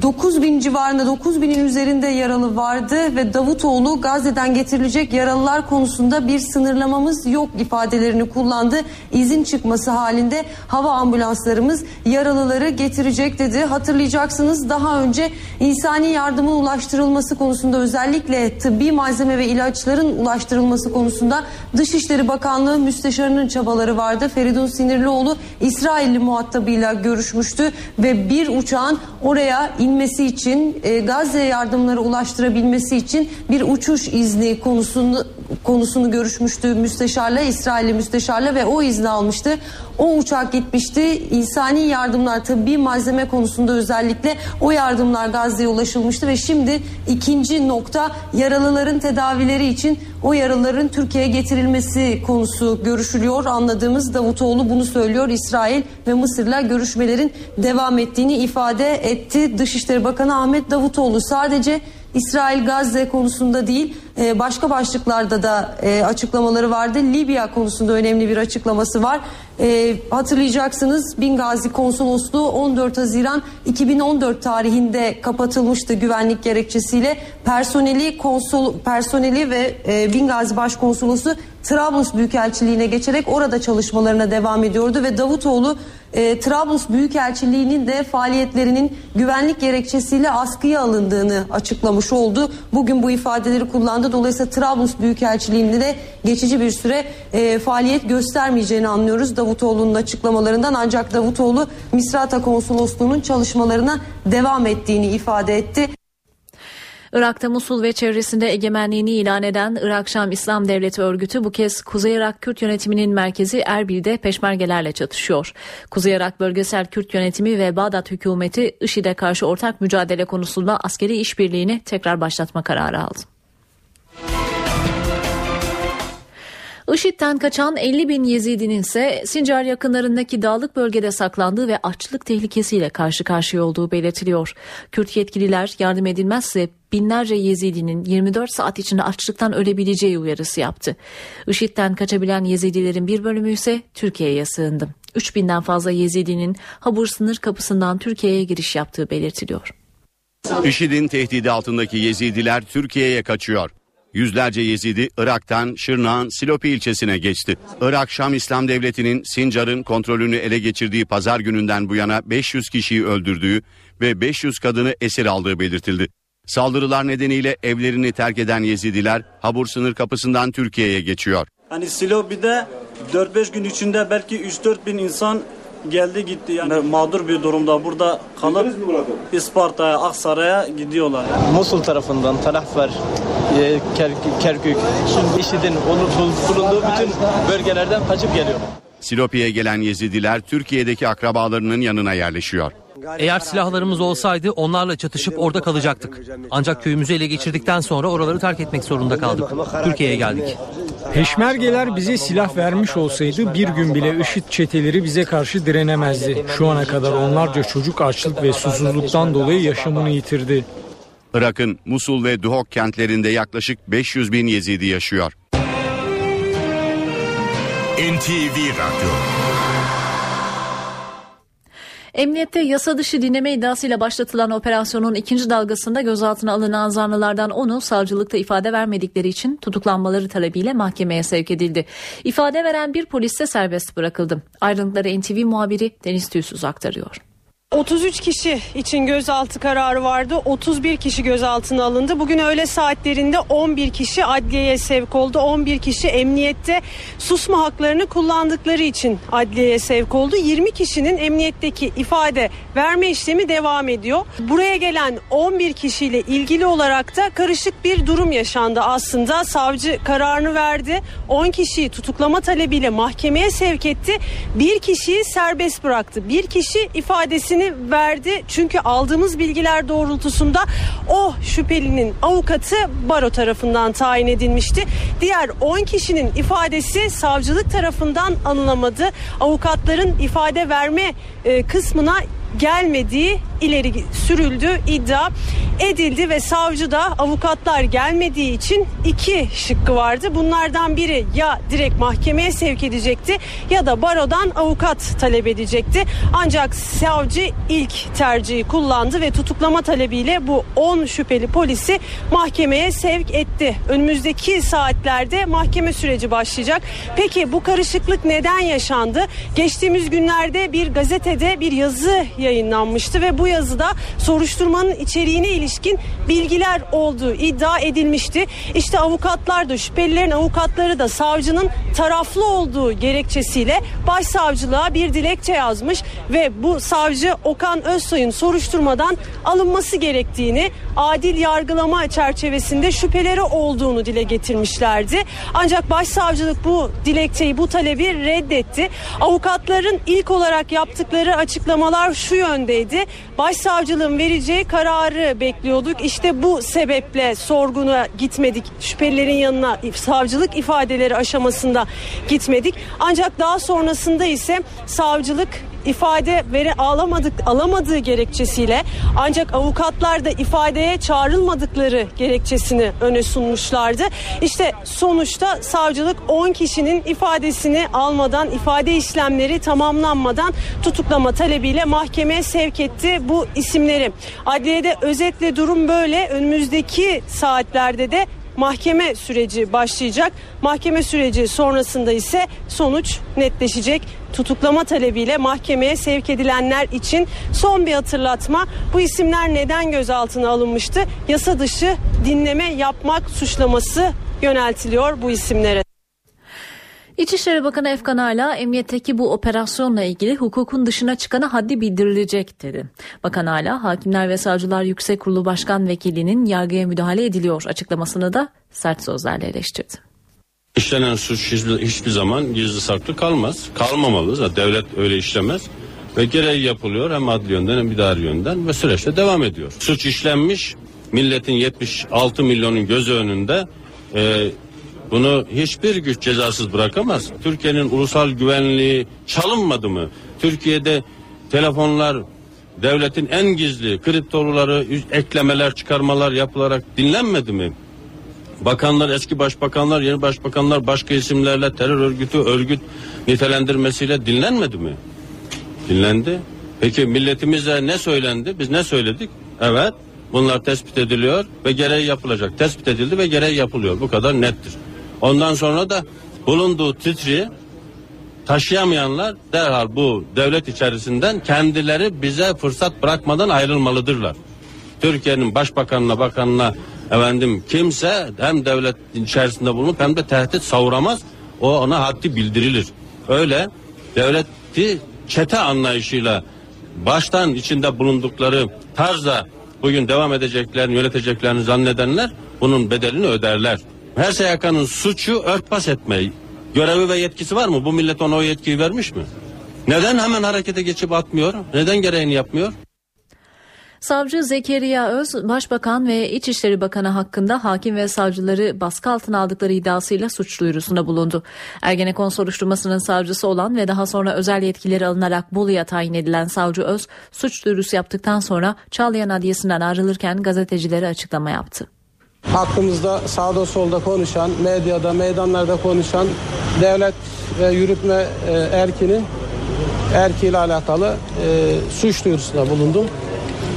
9 bin civarında 9 binin üzerinde yaralı vardı ve Davutoğlu Gazze'den getirilecek yaralılar konusunda bir sınırlamamız yok ifadelerini kullandı. İzin çıkması halinde hava ambulanslarımız yaralıları getirecek dedi. Hatırlayacaksınız daha önce insani yardımın ulaştırılması konusunda özellikle tıbbi malzeme ve ilaçların ulaştırılması konusunda Dışişleri Bakanlığı müsteşarının çabaları vardı. Feridun Sinirlioğlu İsrailli muhatabıyla görüşmüştü ve bir uçağın oraya inmesi için e, Gazze yardımları ulaştırabilmesi için bir uçuş izni konusunu konusunu görüşmüştü müsteşarla İsrailli müsteşarla ve o izni almıştı. O uçak gitmişti. İnsani yardımlar tıbbi malzeme konusunda özellikle o yardımlar Gazze'ye ulaşılmıştı ve şimdi ikinci nokta yaralıların tedavileri için o yaralıların Türkiye'ye getirilmesi konusu görüşülüyor. Anladığımız Davutoğlu bunu söylüyor. İsrail ve Mısır'la görüşmelerin devam ettiğini ifade etti. Dışişleri Bakanı Ahmet Davutoğlu sadece İsrail Gazze konusunda değil e, başka başlıklarda da e, açıklamaları vardı. Libya konusunda önemli bir açıklaması var. E, hatırlayacaksınız Bingazi Konsolosluğu 14 Haziran 2014 tarihinde kapatılmıştı güvenlik gerekçesiyle. Personeli konsol personeli ve Bingazi Başkonsolosu Trablus Büyükelçiliğine geçerek orada çalışmalarına devam ediyordu ve Davutoğlu e, Trablus Büyükelçiliği'nin de faaliyetlerinin güvenlik gerekçesiyle askıya alındığını açıklamış oldu. Bugün bu ifadeleri kullandı. Dolayısıyla Trablus Büyükelçiliği'nde de geçici bir süre e, faaliyet göstermeyeceğini anlıyoruz Davutoğlu'nun açıklamalarından. Ancak Davutoğlu Misrata Konsolosluğu'nun çalışmalarına devam ettiğini ifade etti. Irak'ta Musul ve çevresinde egemenliğini ilan eden Irak Şam İslam Devleti örgütü bu kez Kuzey Irak Kürt yönetiminin merkezi Erbil'de peşmergelerle çatışıyor. Kuzey Irak Bölgesel Kürt Yönetimi ve Bağdat hükümeti IŞİD'e karşı ortak mücadele konusunda askeri işbirliğini tekrar başlatma kararı aldı. IŞİD'den kaçan 50 bin Yezidinin ise Sincar yakınlarındaki dağlık bölgede saklandığı ve açlık tehlikesiyle karşı karşıya olduğu belirtiliyor. Kürt yetkililer yardım edilmezse binlerce Yezidinin 24 saat içinde açlıktan ölebileceği uyarısı yaptı. IŞİD'den kaçabilen Yezidilerin bir bölümü ise Türkiye'ye sığındı. 3000'den fazla Yezidinin Habur sınır kapısından Türkiye'ye giriş yaptığı belirtiliyor. IŞİD'in tehdidi altındaki Yezidiler Türkiye'ye kaçıyor. Yüzlerce Yezidi Irak'tan Şırnak'ın Silopi ilçesine geçti. Irak Şam İslam Devleti'nin Sincar'ın kontrolünü ele geçirdiği pazar gününden bu yana 500 kişiyi öldürdüğü ve 500 kadını esir aldığı belirtildi. Saldırılar nedeniyle evlerini terk eden Yezidiler Habur sınır kapısından Türkiye'ye geçiyor. Hani Silopi'de 4-5 gün içinde belki 3-4 bin insan geldi gitti yani mağdur bir durumda burada kalıp İsparta'ya, Aksaray'a gidiyorlar. Yani. Musul tarafından Talahfer, e, Kerkük, şimdi IŞİD'in bulunduğu bütün bölgelerden kaçıp geliyor. Silopi'ye gelen Yezidiler Türkiye'deki akrabalarının yanına yerleşiyor. Eğer silahlarımız olsaydı onlarla çatışıp orada kalacaktık. Ancak köyümüzü ele geçirdikten sonra oraları terk etmek zorunda kaldık. Türkiye'ye geldik. Peşmergeler bize silah vermiş olsaydı bir gün bile IŞİD çeteleri bize karşı direnemezdi. Şu ana kadar onlarca çocuk açlık ve susuzluktan dolayı yaşamını yitirdi. Irak'ın Musul ve Duhok kentlerinde yaklaşık 500 bin Yezidi yaşıyor. NTV Radyo Emniyette yasa dışı dinleme iddiasıyla başlatılan operasyonun ikinci dalgasında gözaltına alınan zanlılardan onu savcılıkta ifade vermedikleri için tutuklanmaları talebiyle mahkemeye sevk edildi. İfade veren bir polis de serbest bırakıldı. Ayrıntıları NTV muhabiri Deniz Tüysüz aktarıyor. 33 kişi için gözaltı kararı vardı. 31 kişi gözaltına alındı. Bugün öğle saatlerinde 11 kişi adliyeye sevk oldu. 11 kişi emniyette susma haklarını kullandıkları için adliyeye sevk oldu. 20 kişinin emniyetteki ifade verme işlemi devam ediyor. Buraya gelen 11 kişiyle ilgili olarak da karışık bir durum yaşandı aslında. Savcı kararını verdi. 10 kişiyi tutuklama talebiyle mahkemeye sevk etti. Bir kişiyi serbest bıraktı. Bir kişi ifadesini verdi. Çünkü aldığımız bilgiler doğrultusunda o şüphelinin avukatı baro tarafından tayin edilmişti. Diğer 10 kişinin ifadesi savcılık tarafından alınamadı. Avukatların ifade verme e, kısmına gelmediği ileri sürüldü, iddia edildi ve savcı da avukatlar gelmediği için iki şıkkı vardı. Bunlardan biri ya direkt mahkemeye sevk edecekti ya da barodan avukat talep edecekti. Ancak savcı ilk tercihi kullandı ve tutuklama talebiyle bu 10 şüpheli polisi mahkemeye sevk etti. Önümüzdeki saatlerde mahkeme süreci başlayacak. Peki bu karışıklık neden yaşandı? Geçtiğimiz günlerde bir gazetede bir yazı yayınlanmıştı ve yazıda soruşturmanın içeriğine ilişkin bilgiler olduğu iddia edilmişti. İşte avukatlar da şüphelilerin avukatları da savcının taraflı olduğu gerekçesiyle başsavcılığa bir dilekçe yazmış ve bu savcı Okan Özsoy'un soruşturmadan alınması gerektiğini, adil yargılama çerçevesinde şüpheleri olduğunu dile getirmişlerdi. Ancak başsavcılık bu dilekçeyi, bu talebi reddetti. Avukatların ilk olarak yaptıkları açıklamalar şu yöndeydi. Başsavcılığın vereceği kararı bekliyorduk. İşte bu sebeple sorguna gitmedik. Şüphelilerin yanına savcılık ifadeleri aşamasında gitmedik. Ancak daha sonrasında ise savcılık ifade veri alamadık alamadığı gerekçesiyle ancak avukatlar da ifadeye çağrılmadıkları gerekçesini öne sunmuşlardı. İşte sonuçta savcılık 10 kişinin ifadesini almadan ifade işlemleri tamamlanmadan tutuklama talebiyle mahkemeye sevk etti bu isimleri. Adliyede özetle durum böyle. Önümüzdeki saatlerde de mahkeme süreci başlayacak. Mahkeme süreci sonrasında ise sonuç netleşecek. Tutuklama talebiyle mahkemeye sevk edilenler için son bir hatırlatma. Bu isimler neden gözaltına alınmıştı? Yasa dışı dinleme yapmak suçlaması yöneltiliyor bu isimlere. İçişleri Bakanı Efkan Ala emniyetteki bu operasyonla ilgili hukukun dışına çıkana haddi bildirilecek dedi. Bakan Ala Hakimler ve Savcılar Yüksek Kurulu Başkan Vekilinin yargıya müdahale ediliyor açıklamasını da sert sözlerle eleştirdi. İşlenen suç hiçbir, hiçbir zaman gizli saklı kalmaz. Kalmamalı. Zaten devlet öyle işlemez. Ve gereği yapılıyor hem adli yönden hem idari yönden ve süreçte devam ediyor. Suç işlenmiş milletin 76 milyonun gözü önünde e, bunu hiçbir güç cezasız bırakamaz. Türkiye'nin ulusal güvenliği çalınmadı mı? Türkiye'de telefonlar devletin en gizli kriptoruları eklemeler çıkarmalar yapılarak dinlenmedi mi? Bakanlar, eski başbakanlar, yeni başbakanlar başka isimlerle terör örgütü, örgüt nitelendirmesiyle dinlenmedi mi? Dinlendi. Peki milletimize ne söylendi? Biz ne söyledik? Evet. Bunlar tespit ediliyor ve gereği yapılacak. Tespit edildi ve gereği yapılıyor. Bu kadar nettir. Ondan sonra da bulunduğu titri taşıyamayanlar derhal bu devlet içerisinden kendileri bize fırsat bırakmadan ayrılmalıdırlar. Türkiye'nin başbakanına bakanına efendim kimse hem devlet içerisinde bulunup hem de tehdit savuramaz. O ona haddi bildirilir. Öyle devleti çete anlayışıyla baştan içinde bulundukları tarzda bugün devam edeceklerini yöneteceklerini zannedenler bunun bedelini öderler. Her SYK'nın suçu örtbas etmeyi. Görevi ve yetkisi var mı? Bu millet ona o yetkiyi vermiş mi? Neden hemen harekete geçip atmıyor? Neden gereğini yapmıyor? Savcı Zekeriya Öz, Başbakan ve İçişleri Bakanı hakkında hakim ve savcıları baskı altına aldıkları iddiasıyla suç duyurusunda bulundu. Ergenekon soruşturmasının savcısı olan ve daha sonra özel yetkileri alınarak Bolu'ya tayin edilen savcı Öz, suç duyurusu yaptıktan sonra Çağlayan Adliyesi'nden ayrılırken gazetecilere açıklama yaptı. Hakkımızda sağda solda konuşan, medyada, meydanlarda konuşan devlet ve yürütme e, erkinin erkiyle alakalı e, suç duyurusunda bulundum.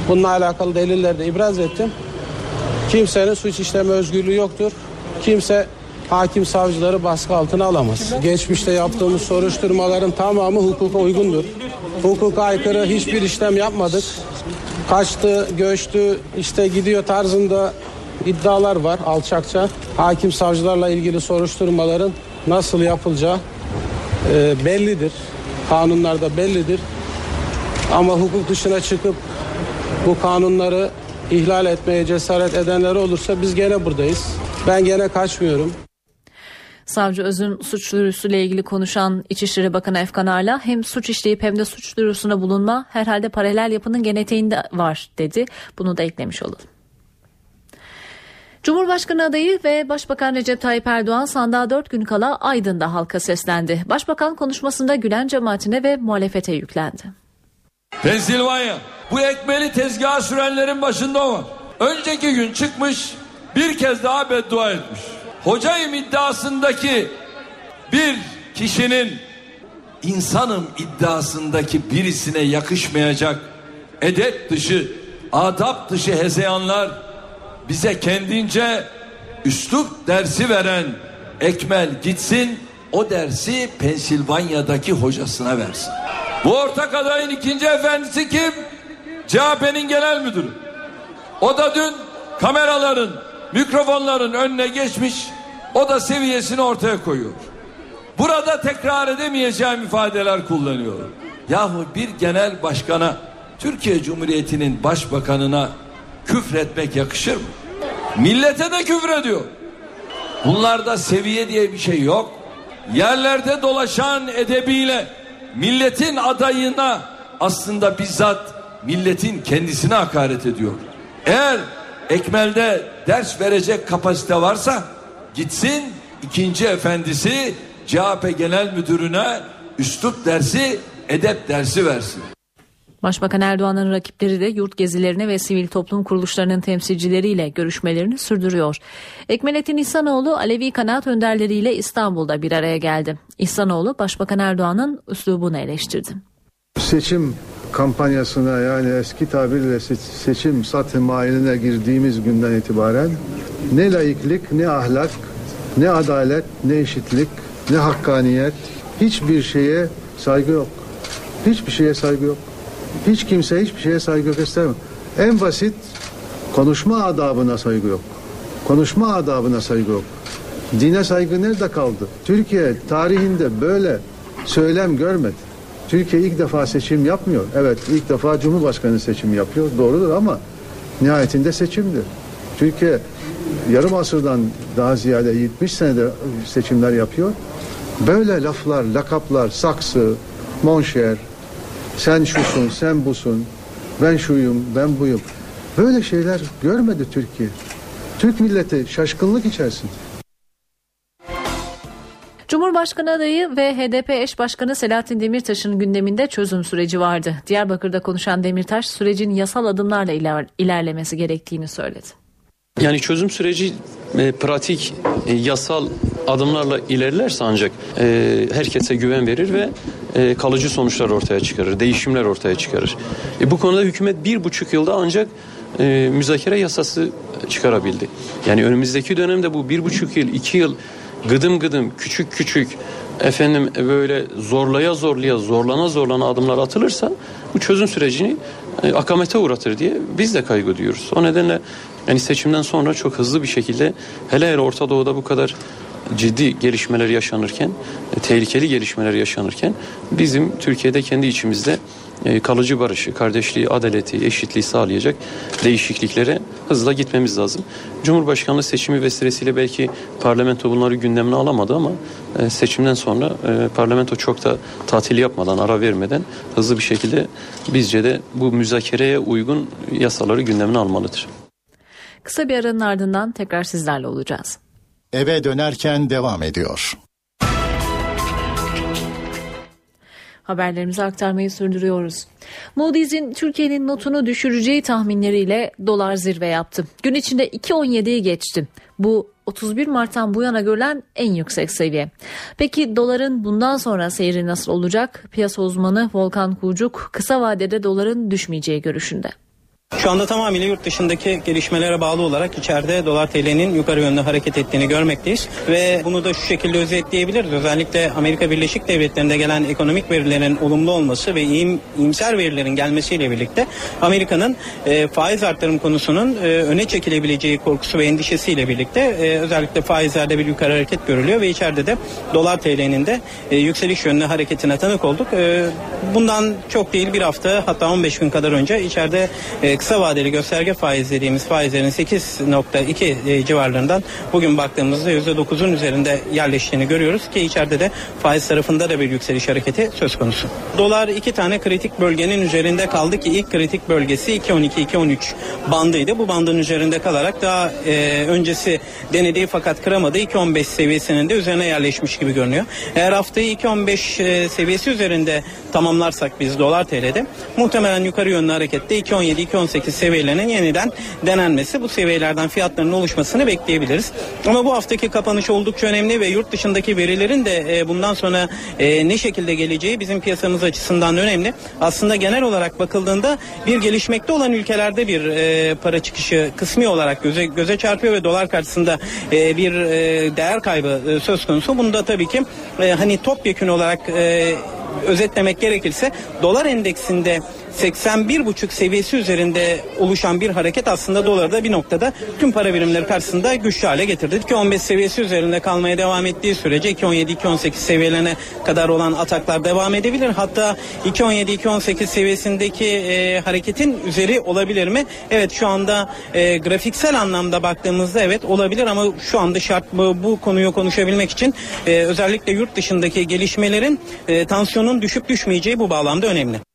Bununla alakalı delilleri de ibraz ettim. Kimsenin suç işleme özgürlüğü yoktur. Kimse hakim savcıları baskı altına alamaz. Geçmişte yaptığımız soruşturmaların tamamı hukuka uygundur. Hukuka aykırı hiçbir işlem yapmadık. Kaçtı, göçtü, işte gidiyor tarzında iddialar var alçakça. Hakim savcılarla ilgili soruşturmaların nasıl yapılacağı e, bellidir. Kanunlarda bellidir. Ama hukuk dışına çıkıp bu kanunları ihlal etmeye cesaret edenler olursa biz gene buradayız. Ben gene kaçmıyorum. Savcı Öz'ün suç duyurusuyla ilgili konuşan İçişleri Bakanı Efkan Arla hem suç işleyip hem de suç duyurusuna bulunma herhalde paralel yapının genetiğinde var dedi. Bunu da eklemiş olalım. Cumhurbaşkanı adayı ve Başbakan Recep Tayyip Erdoğan sandığa 4 gün kala Aydın'da halka seslendi. Başbakan konuşmasında Gülen cemaatine ve muhalefete yüklendi. Pensilvanya. Bu ekmeli tezgaha sürenlerin başında var. Önceki gün çıkmış bir kez daha beddua etmiş. Hocayım iddiasındaki bir kişinin insanım iddiasındaki birisine yakışmayacak edep dışı, adap dışı hezeyanlar bize kendince üslup dersi veren Ekmel gitsin o dersi Pensilvanya'daki hocasına versin. Bu ortak adayın ikinci efendisi kim? CHP'nin genel müdürü. O da dün kameraların, mikrofonların önüne geçmiş. O da seviyesini ortaya koyuyor. Burada tekrar edemeyeceğim ifadeler kullanıyor. Yahu bir genel başkana, Türkiye Cumhuriyeti'nin başbakanına küfretmek yakışır mı? Millete de küfrediyor. Bunlarda seviye diye bir şey yok. Yerlerde dolaşan edebiyle milletin adayına aslında bizzat milletin kendisine hakaret ediyor. Eğer Ekmel'de ders verecek kapasite varsa gitsin ikinci efendisi CHP Genel Müdürü'ne üslup dersi, edep dersi versin. Başbakan Erdoğan'ın rakipleri de yurt gezilerini ve sivil toplum kuruluşlarının temsilcileriyle görüşmelerini sürdürüyor. Ekmelettin İhsanoğlu Alevi kanaat önderleriyle İstanbul'da bir araya geldi. İhsanoğlu Başbakan Erdoğan'ın üslubunu eleştirdi. Seçim kampanyasına yani eski tabirle se- seçim satı mailine girdiğimiz günden itibaren ne laiklik, ne ahlak, ne adalet, ne eşitlik, ne hakkaniyet hiçbir şeye saygı yok. Hiçbir şeye saygı yok. Hiç kimse hiçbir şeye saygı göstermiyor. En basit konuşma adabına saygı yok. Konuşma adabına saygı yok. Dine saygı nerede kaldı? Türkiye tarihinde böyle söylem görmedi. Türkiye ilk defa seçim yapmıyor. Evet ilk defa Cumhurbaşkanı seçimi yapıyor. Doğrudur ama nihayetinde seçimdir. Türkiye yarım asırdan daha ziyade 70 senede seçimler yapıyor. Böyle laflar, lakaplar, saksı, monşer, sen şusun, sen busun, ben şuyum, ben buyum. Böyle şeyler görmedi Türkiye. Türk milleti şaşkınlık içerisinde. Cumhurbaşkanı adayı ve HDP eş başkanı Selahattin Demirtaş'ın gündeminde çözüm süreci vardı. Diyarbakır'da konuşan Demirtaş sürecin yasal adımlarla iler- ilerlemesi gerektiğini söyledi. Yani çözüm süreci e, pratik, e, yasal adımlarla ilerlerse ancak e, herkese güven verir ve e, kalıcı sonuçlar ortaya çıkarır, değişimler ortaya çıkarır. E, bu konuda hükümet bir buçuk yılda ancak e, müzakere yasası çıkarabildi. Yani önümüzdeki dönemde bu bir buçuk yıl, iki yıl gıdım gıdım, küçük küçük efendim e, böyle zorlaya zorlaya, zorlana zorlana adımlar atılırsa bu çözüm sürecini e, akamete uğratır diye biz de kaygı duyuyoruz. O nedenle yani seçimden sonra çok hızlı bir şekilde hele hele Orta Doğu'da bu kadar ciddi gelişmeler yaşanırken, e, tehlikeli gelişmeler yaşanırken bizim Türkiye'de kendi içimizde e, kalıcı barışı, kardeşliği, adaleti, eşitliği sağlayacak değişikliklere hızla gitmemiz lazım. Cumhurbaşkanlığı seçimi vesilesiyle belki parlamento bunları gündemine alamadı ama e, seçimden sonra parlamento çok da tatil yapmadan, ara vermeden hızlı bir şekilde bizce de bu müzakereye uygun yasaları gündemine almalıdır. Kısa bir aranın ardından tekrar sizlerle olacağız. Eve dönerken devam ediyor. Haberlerimizi aktarmayı sürdürüyoruz. Moody's'in Türkiye'nin notunu düşüreceği tahminleriyle dolar zirve yaptı. Gün içinde 2.17'yi geçti. Bu 31 Mart'tan bu yana görülen en yüksek seviye. Peki doların bundan sonra seyri nasıl olacak? Piyasa uzmanı Volkan Kucuk kısa vadede doların düşmeyeceği görüşünde. Şu anda tamamıyla yurt dışındaki gelişmelere bağlı olarak içeride dolar TL'nin yukarı yönlü hareket ettiğini görmekteyiz. Ve bunu da şu şekilde özetleyebiliriz. Özellikle Amerika Birleşik Devletleri'nde gelen ekonomik verilerin olumlu olması ve iyim, iyimser verilerin gelmesiyle birlikte Amerika'nın e, faiz arttırım konusunun e, öne çekilebileceği korkusu ve endişesiyle birlikte e, özellikle faizlerde bir yukarı hareket görülüyor ve içeride de dolar TL'nin de e, yükseliş yönlü hareketine tanık olduk. E, bundan çok değil bir hafta hatta 15 gün kadar önce içeride e, kısa vadeli gösterge faiz dediğimiz faizlerin 8.2 e, civarlarından bugün baktığımızda %9'un üzerinde yerleştiğini görüyoruz ki içeride de faiz tarafında da bir yükseliş hareketi söz konusu. Dolar iki tane kritik bölgenin üzerinde kaldı ki ilk kritik bölgesi 2.12-2.13 bandıydı. Bu bandın üzerinde kalarak daha e, öncesi denediği fakat kıramadı 2.15 seviyesinin de üzerine yerleşmiş gibi görünüyor. Eğer haftayı 2.15 e, seviyesi üzerinde tamamlarsak biz dolar TL'de muhtemelen yukarı yönlü harekette 2.17-2.18 seviyelerinin yeniden denenmesi bu seviyelerden fiyatların oluşmasını bekleyebiliriz. Ama bu haftaki kapanış oldukça önemli ve yurt dışındaki verilerin de e, bundan sonra e, ne şekilde geleceği bizim piyasamız açısından önemli. Aslında genel olarak bakıldığında bir gelişmekte olan ülkelerde bir e, para çıkışı kısmi olarak göze, göze çarpıyor ve dolar karşısında bir değer kaybı söz konusu. Bunu da tabii ki e, hani topyekün olarak özetlemek gerekirse dolar endeksinde 81,5 seviyesi üzerinde oluşan bir hareket aslında doları da bir noktada tüm para birimleri karşısında güçlü hale getirdi. 2.15 seviyesi üzerinde kalmaya devam ettiği sürece 2.17-2.18 seviyelerine kadar olan ataklar devam edebilir. Hatta 2.17-2.18 seviyesindeki e, hareketin üzeri olabilir mi? Evet şu anda e, grafiksel anlamda baktığımızda evet olabilir ama şu anda şart bu, bu konuyu konuşabilmek için e, özellikle yurt dışındaki gelişmelerin e, tansiyonun düşüp düşmeyeceği bu bağlamda önemli.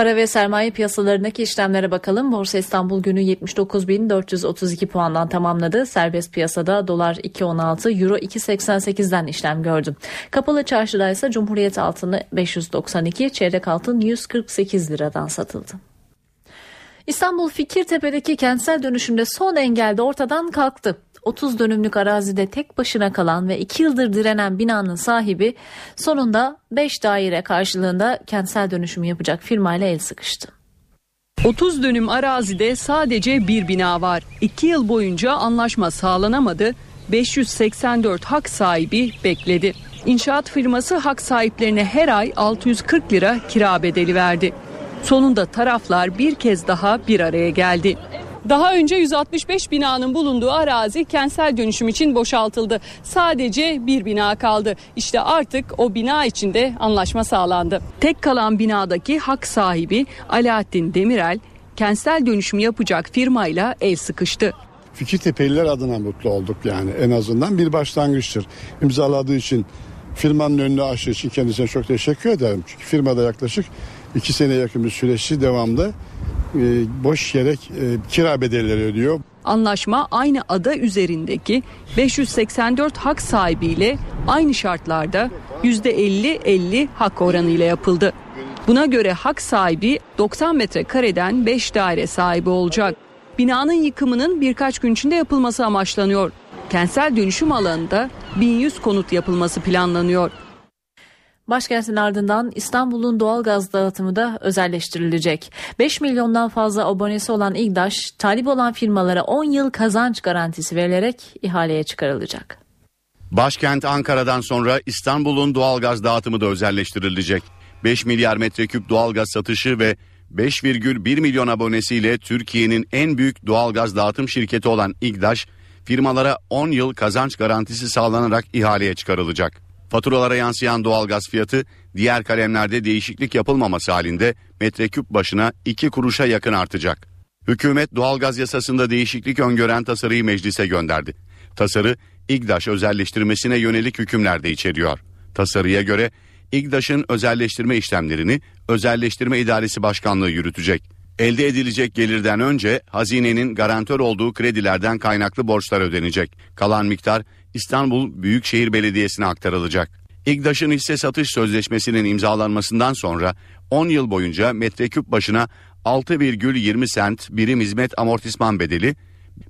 Para ve sermaye piyasalarındaki işlemlere bakalım. Borsa İstanbul günü 79.432 puandan tamamladı. Serbest piyasada dolar 2.16, euro 2.88'den işlem gördü. Kapalı çarşıda ise Cumhuriyet altını 592, çeyrek altın 148 liradan satıldı. İstanbul Fikirtepe'deki kentsel dönüşümde son engel de ortadan kalktı. 30 dönümlük arazide tek başına kalan ve 2 yıldır direnen binanın sahibi sonunda 5 daire karşılığında kentsel dönüşüm yapacak firmayla el sıkıştı. 30 dönüm arazide sadece bir bina var. 2 yıl boyunca anlaşma sağlanamadı. 584 hak sahibi bekledi. İnşaat firması hak sahiplerine her ay 640 lira kira bedeli verdi. Sonunda taraflar bir kez daha bir araya geldi. Daha önce 165 binanın bulunduğu arazi kentsel dönüşüm için boşaltıldı. Sadece bir bina kaldı. İşte artık o bina içinde anlaşma sağlandı. Tek kalan binadaki hak sahibi Alaaddin Demirel kentsel dönüşüm yapacak firmayla el sıkıştı. Fikirtepeliler adına mutlu olduk yani en azından bir başlangıçtır. İmzaladığı için firmanın önünü açtığı için kendisine çok teşekkür ederim. Çünkü firmada yaklaşık iki sene yakın bir süreçli devamlı e, boş yere e, kira bedelleri ödüyor. Anlaşma aynı ada üzerindeki 584 hak sahibiyle aynı şartlarda %50-50 hak oranıyla yapıldı. Buna göre hak sahibi 90 metrekareden 5 daire sahibi olacak. Binanın yıkımının birkaç gün içinde yapılması amaçlanıyor. Kentsel dönüşüm alanında 1100 konut yapılması planlanıyor. Başkentin ardından İstanbul'un doğal gaz dağıtımı da özelleştirilecek. 5 milyondan fazla abonesi olan İGDAŞ, talip olan firmalara 10 yıl kazanç garantisi verilerek ihaleye çıkarılacak. Başkent Ankara'dan sonra İstanbul'un doğalgaz dağıtımı da özelleştirilecek. 5 milyar metreküp doğalgaz satışı ve 5,1 milyon abonesiyle Türkiye'nin en büyük doğalgaz dağıtım şirketi olan İGDAŞ, firmalara 10 yıl kazanç garantisi sağlanarak ihaleye çıkarılacak. Faturalara yansıyan doğalgaz fiyatı diğer kalemlerde değişiklik yapılmaması halinde metreküp başına 2 kuruşa yakın artacak. Hükümet doğalgaz yasasında değişiklik öngören tasarıyı meclise gönderdi. Tasarı İGDAŞ özelleştirmesine yönelik hükümler de içeriyor. Tasarıya göre İGDAŞ'ın özelleştirme işlemlerini Özelleştirme İdaresi Başkanlığı yürütecek. Elde edilecek gelirden önce hazinenin garantör olduğu kredilerden kaynaklı borçlar ödenecek. Kalan miktar İstanbul Büyükşehir Belediyesi'ne aktarılacak. İGDAŞ'ın hisse satış sözleşmesinin imzalanmasından sonra 10 yıl boyunca metreküp başına 6,20 sent birim hizmet amortisman bedeli,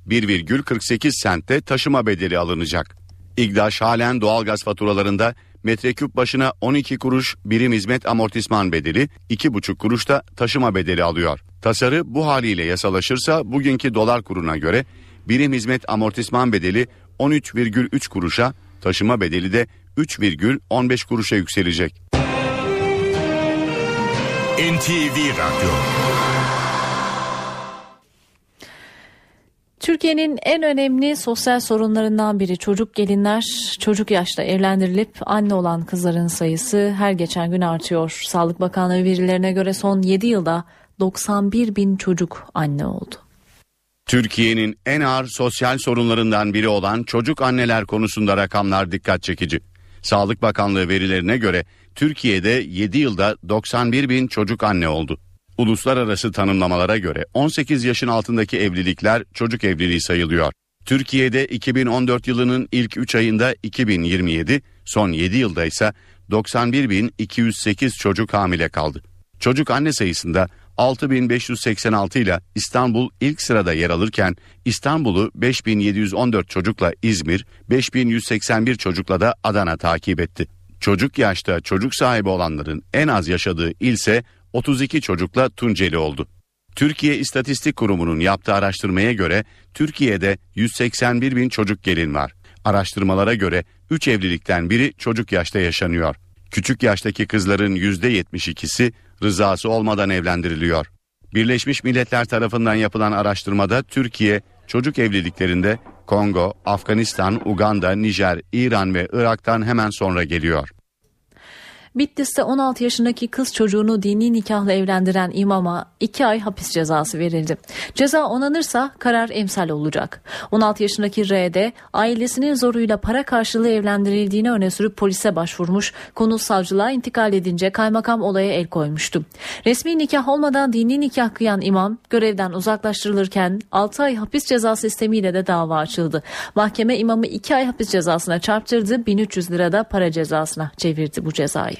1,48 sentte taşıma bedeli alınacak. İGDAŞ halen doğalgaz faturalarında metreküp başına 12 kuruş birim hizmet amortisman bedeli, 2,5 kuruş da taşıma bedeli alıyor. Tasarı bu haliyle yasalaşırsa bugünkü dolar kuruna göre birim hizmet amortisman bedeli 13,3 kuruşa, taşıma bedeli de 3,15 kuruşa yükselecek. NTV Radyo Türkiye'nin en önemli sosyal sorunlarından biri çocuk gelinler çocuk yaşta evlendirilip anne olan kızların sayısı her geçen gün artıyor. Sağlık Bakanlığı verilerine göre son 7 yılda 91 bin çocuk anne oldu. Türkiye'nin en ağır sosyal sorunlarından biri olan çocuk anneler konusunda rakamlar dikkat çekici. Sağlık Bakanlığı verilerine göre Türkiye'de 7 yılda 91 bin çocuk anne oldu. Uluslararası tanımlamalara göre 18 yaşın altındaki evlilikler çocuk evliliği sayılıyor. Türkiye'de 2014 yılının ilk 3 ayında 2027, son 7 yılda ise 91.208 çocuk hamile kaldı. Çocuk anne sayısında 6586 ile İstanbul ilk sırada yer alırken İstanbul'u 5714 çocukla İzmir, 5181 çocukla da Adana takip etti. Çocuk yaşta çocuk sahibi olanların en az yaşadığı ilse 32 çocukla Tunceli oldu. Türkiye İstatistik Kurumu'nun yaptığı araştırmaya göre Türkiye'de 181 bin çocuk gelin var. Araştırmalara göre 3 evlilikten biri çocuk yaşta yaşanıyor. Küçük yaştaki kızların %72'si rızası olmadan evlendiriliyor. Birleşmiş Milletler tarafından yapılan araştırmada Türkiye çocuk evliliklerinde Kongo, Afganistan, Uganda, Nijer, İran ve Irak'tan hemen sonra geliyor. Bitlis'te 16 yaşındaki kız çocuğunu dini nikahla evlendiren imama 2 ay hapis cezası verildi. Ceza onanırsa karar emsal olacak. 16 yaşındaki R'de ailesinin zoruyla para karşılığı evlendirildiğini öne sürüp polise başvurmuş. Konu savcılığa intikal edince kaymakam olaya el koymuştu. Resmi nikah olmadan dini nikah kıyan imam görevden uzaklaştırılırken 6 ay hapis cezası sistemiyle de dava açıldı. Mahkeme imamı 2 ay hapis cezasına çarptırdı. 1300 lirada para cezasına çevirdi bu cezayı.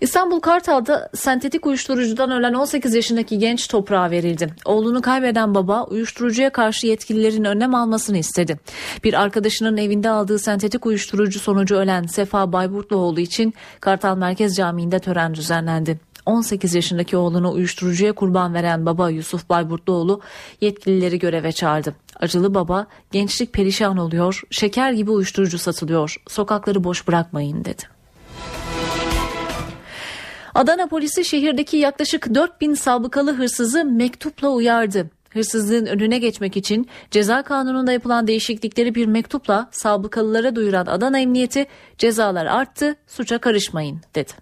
İstanbul Kartal'da sentetik uyuşturucudan ölen 18 yaşındaki genç toprağa verildi. Oğlunu kaybeden baba uyuşturucuya karşı yetkililerin önlem almasını istedi. Bir arkadaşının evinde aldığı sentetik uyuşturucu sonucu ölen Sefa Bayburtluoğlu için Kartal Merkez Camii'nde tören düzenlendi. 18 yaşındaki oğlunu uyuşturucuya kurban veren baba Yusuf Bayburtluoğlu yetkilileri göreve çağırdı. Acılı baba gençlik perişan oluyor, şeker gibi uyuşturucu satılıyor, sokakları boş bırakmayın dedi. Adana polisi şehirdeki yaklaşık 4000 sabıkalı hırsızı mektupla uyardı. Hırsızlığın önüne geçmek için ceza kanununda yapılan değişiklikleri bir mektupla sabıkalılara duyuran Adana Emniyeti cezalar arttı, suça karışmayın dedi.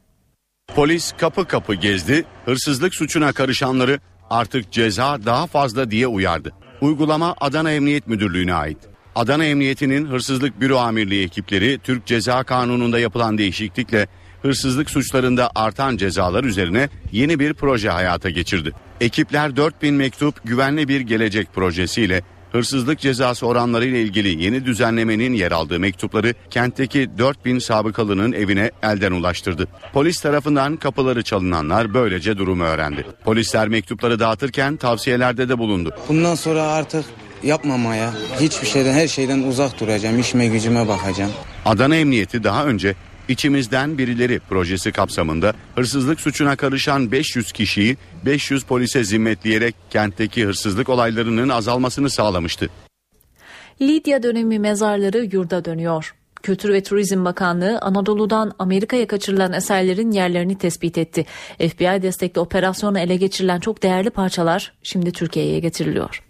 Polis kapı kapı gezdi, hırsızlık suçuna karışanları artık ceza daha fazla diye uyardı. Uygulama Adana Emniyet Müdürlüğü'ne ait. Adana Emniyeti'nin hırsızlık büro amirliği ekipleri Türk Ceza Kanunu'nda yapılan değişiklikle hırsızlık suçlarında artan cezalar üzerine yeni bir proje hayata geçirdi. Ekipler 4000 mektup güvenli bir gelecek projesiyle hırsızlık cezası oranları ile ilgili yeni düzenlemenin yer aldığı mektupları kentteki 4000 sabıkalının evine elden ulaştırdı. Polis tarafından kapıları çalınanlar böylece durumu öğrendi. Polisler mektupları dağıtırken tavsiyelerde de bulundu. Bundan sonra artık yapmamaya, hiçbir şeyden her şeyden uzak duracağım, işime gücüme bakacağım. Adana Emniyeti daha önce İçimizden Birileri projesi kapsamında hırsızlık suçuna karışan 500 kişiyi 500 polise zimmetleyerek kentteki hırsızlık olaylarının azalmasını sağlamıştı. Lidya dönemi mezarları yurda dönüyor. Kültür ve Turizm Bakanlığı Anadolu'dan Amerika'ya kaçırılan eserlerin yerlerini tespit etti. FBI destekli operasyona ele geçirilen çok değerli parçalar şimdi Türkiye'ye getiriliyor.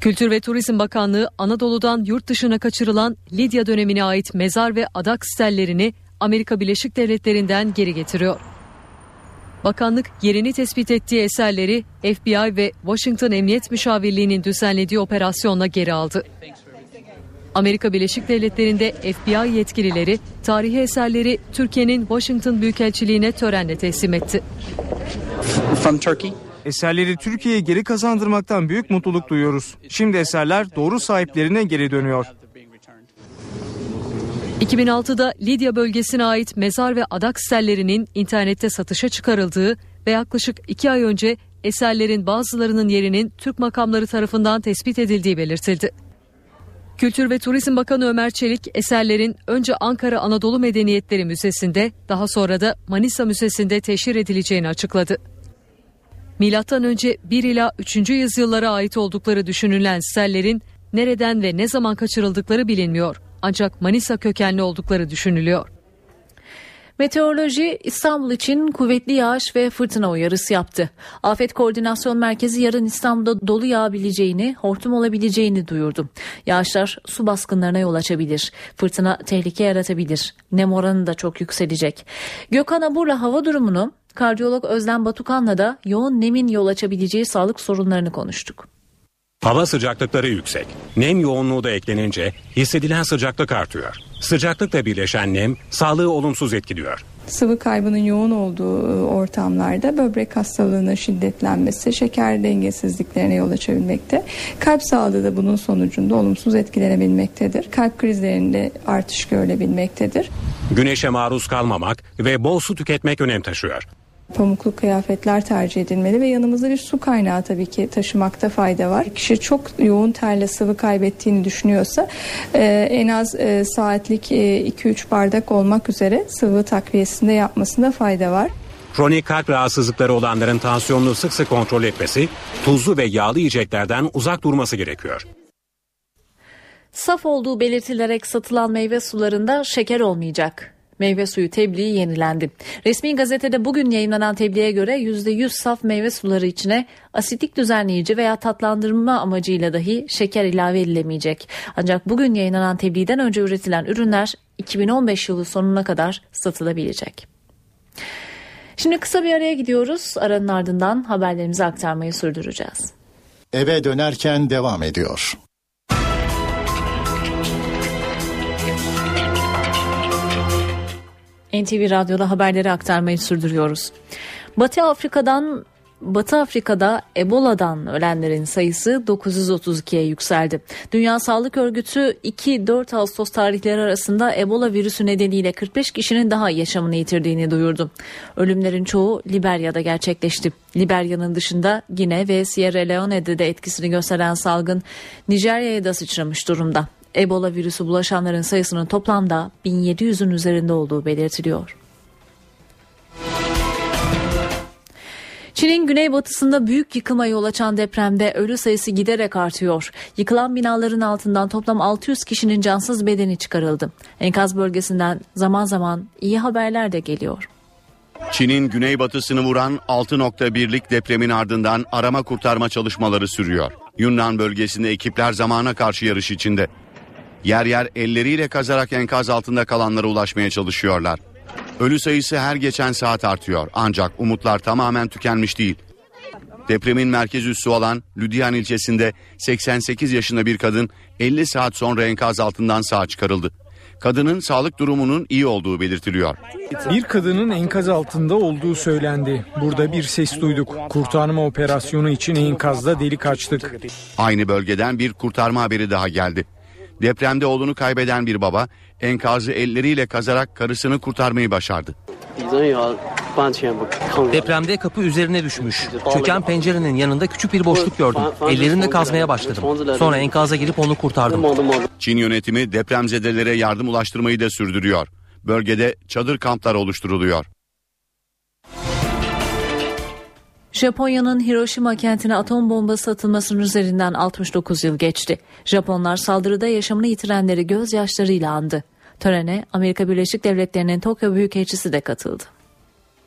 Kültür ve Turizm Bakanlığı Anadolu'dan yurt dışına kaçırılan Lidya dönemine ait mezar ve adak stellerini Amerika Birleşik Devletleri'nden geri getiriyor. Bakanlık yerini tespit ettiği eserleri FBI ve Washington Emniyet Müşavirliği'nin düzenlediği operasyonla geri aldı. Amerika Birleşik Devletleri'nde FBI yetkilileri tarihi eserleri Türkiye'nin Washington Büyükelçiliğine törenle teslim etti. From Turkey. Eserleri Türkiye'ye geri kazandırmaktan büyük mutluluk duyuyoruz. Şimdi eserler doğru sahiplerine geri dönüyor. 2006'da Lidya bölgesine ait mezar ve adak stellerinin internette satışa çıkarıldığı ve yaklaşık iki ay önce eserlerin bazılarının yerinin Türk makamları tarafından tespit edildiği belirtildi. Kültür ve Turizm Bakanı Ömer Çelik eserlerin önce Ankara Anadolu Medeniyetleri Müzesi'nde daha sonra da Manisa Müzesi'nde teşhir edileceğini açıkladı. Milattan önce 1 ila 3. yüzyıllara ait oldukları düşünülen stellerin nereden ve ne zaman kaçırıldıkları bilinmiyor ancak Manisa kökenli oldukları düşünülüyor. Meteoroloji İstanbul için kuvvetli yağış ve fırtına uyarısı yaptı. Afet Koordinasyon Merkezi yarın İstanbul'da dolu yağabileceğini, hortum olabileceğini duyurdu. Yağışlar su baskınlarına yol açabilir. Fırtına tehlike yaratabilir. Nem oranı da çok yükselecek. Gökhan Abur'la hava durumunu kardiyolog Özlem Batukan'la da yoğun nemin yol açabileceği sağlık sorunlarını konuştuk. Hava sıcaklıkları yüksek. Nem yoğunluğu da eklenince hissedilen sıcaklık artıyor. Sıcaklıkla birleşen nem sağlığı olumsuz etkiliyor. Sıvı kaybının yoğun olduğu e, ortamlarda böbrek hastalığının şiddetlenmesi, şeker dengesizliklerine yol açabilmekte. Kalp sağlığı da bunun sonucunda olumsuz etkilenebilmektedir. Kalp krizlerinde artış görülebilmektedir. Güneşe maruz kalmamak ve bol su tüketmek önem taşıyor. Pamuklu kıyafetler tercih edilmeli ve yanımızda bir su kaynağı tabii ki taşımakta fayda var. Kişi çok yoğun terle sıvı kaybettiğini düşünüyorsa e, en az e, saatlik e, 2-3 bardak olmak üzere sıvı takviyesinde yapmasında fayda var. Kronik kalp rahatsızlıkları olanların tansiyonunu sık sık kontrol etmesi, tuzlu ve yağlı yiyeceklerden uzak durması gerekiyor. Saf olduğu belirtilerek satılan meyve sularında şeker olmayacak. Meyve suyu tebliği yenilendi. Resmi gazetede bugün yayınlanan tebliğe göre %100 saf meyve suları içine asitik düzenleyici veya tatlandırma amacıyla dahi şeker ilave edilemeyecek. Ancak bugün yayınlanan tebliğden önce üretilen ürünler 2015 yılı sonuna kadar satılabilecek. Şimdi kısa bir araya gidiyoruz. Aranın ardından haberlerimizi aktarmayı sürdüreceğiz. Eve dönerken devam ediyor. NTV Radyo'da haberleri aktarmayı sürdürüyoruz. Batı Afrika'dan Batı Afrika'da Ebola'dan ölenlerin sayısı 932'ye yükseldi. Dünya Sağlık Örgütü 2-4 Ağustos tarihleri arasında Ebola virüsü nedeniyle 45 kişinin daha yaşamını yitirdiğini duyurdu. Ölümlerin çoğu Liberya'da gerçekleşti. Liberya'nın dışında Gine ve Sierra Leone'de de etkisini gösteren salgın Nijerya'ya da sıçramış durumda. Ebola virüsü bulaşanların sayısının toplamda 1700'ün üzerinde olduğu belirtiliyor. Çin'in güneybatısında büyük yıkıma yol açan depremde ölü sayısı giderek artıyor. Yıkılan binaların altından toplam 600 kişinin cansız bedeni çıkarıldı. Enkaz bölgesinden zaman zaman iyi haberler de geliyor. Çin'in güneybatısını vuran 6.1'lik depremin ardından arama kurtarma çalışmaları sürüyor. Yunnan bölgesinde ekipler zamana karşı yarış içinde. Yer yer elleriyle kazarak enkaz altında kalanlara ulaşmaya çalışıyorlar. Ölü sayısı her geçen saat artıyor ancak umutlar tamamen tükenmiş değil. Depremin merkez üssü olan Lüdyan ilçesinde 88 yaşında bir kadın 50 saat sonra enkaz altından sağ çıkarıldı. Kadının sağlık durumunun iyi olduğu belirtiliyor. Bir kadının enkaz altında olduğu söylendi. Burada bir ses duyduk. Kurtarma operasyonu için enkazda delik açtık. Aynı bölgeden bir kurtarma haberi daha geldi. Depremde oğlunu kaybeden bir baba enkazı elleriyle kazarak karısını kurtarmayı başardı. Depremde kapı üzerine düşmüş. Çöken pencerenin yanında küçük bir boşluk gördüm. Ellerimle kazmaya başladım. Sonra enkaza girip onu kurtardım. Çin yönetimi depremzedelere yardım ulaştırmayı da sürdürüyor. Bölgede çadır kamplar oluşturuluyor. Japonya'nın Hiroşima kentine atom bombası atılmasının üzerinden 69 yıl geçti. Japonlar saldırıda yaşamını yitirenleri gözyaşlarıyla andı. Törene Amerika Birleşik Devletleri'nin Tokyo Büyükelçisi de katıldı.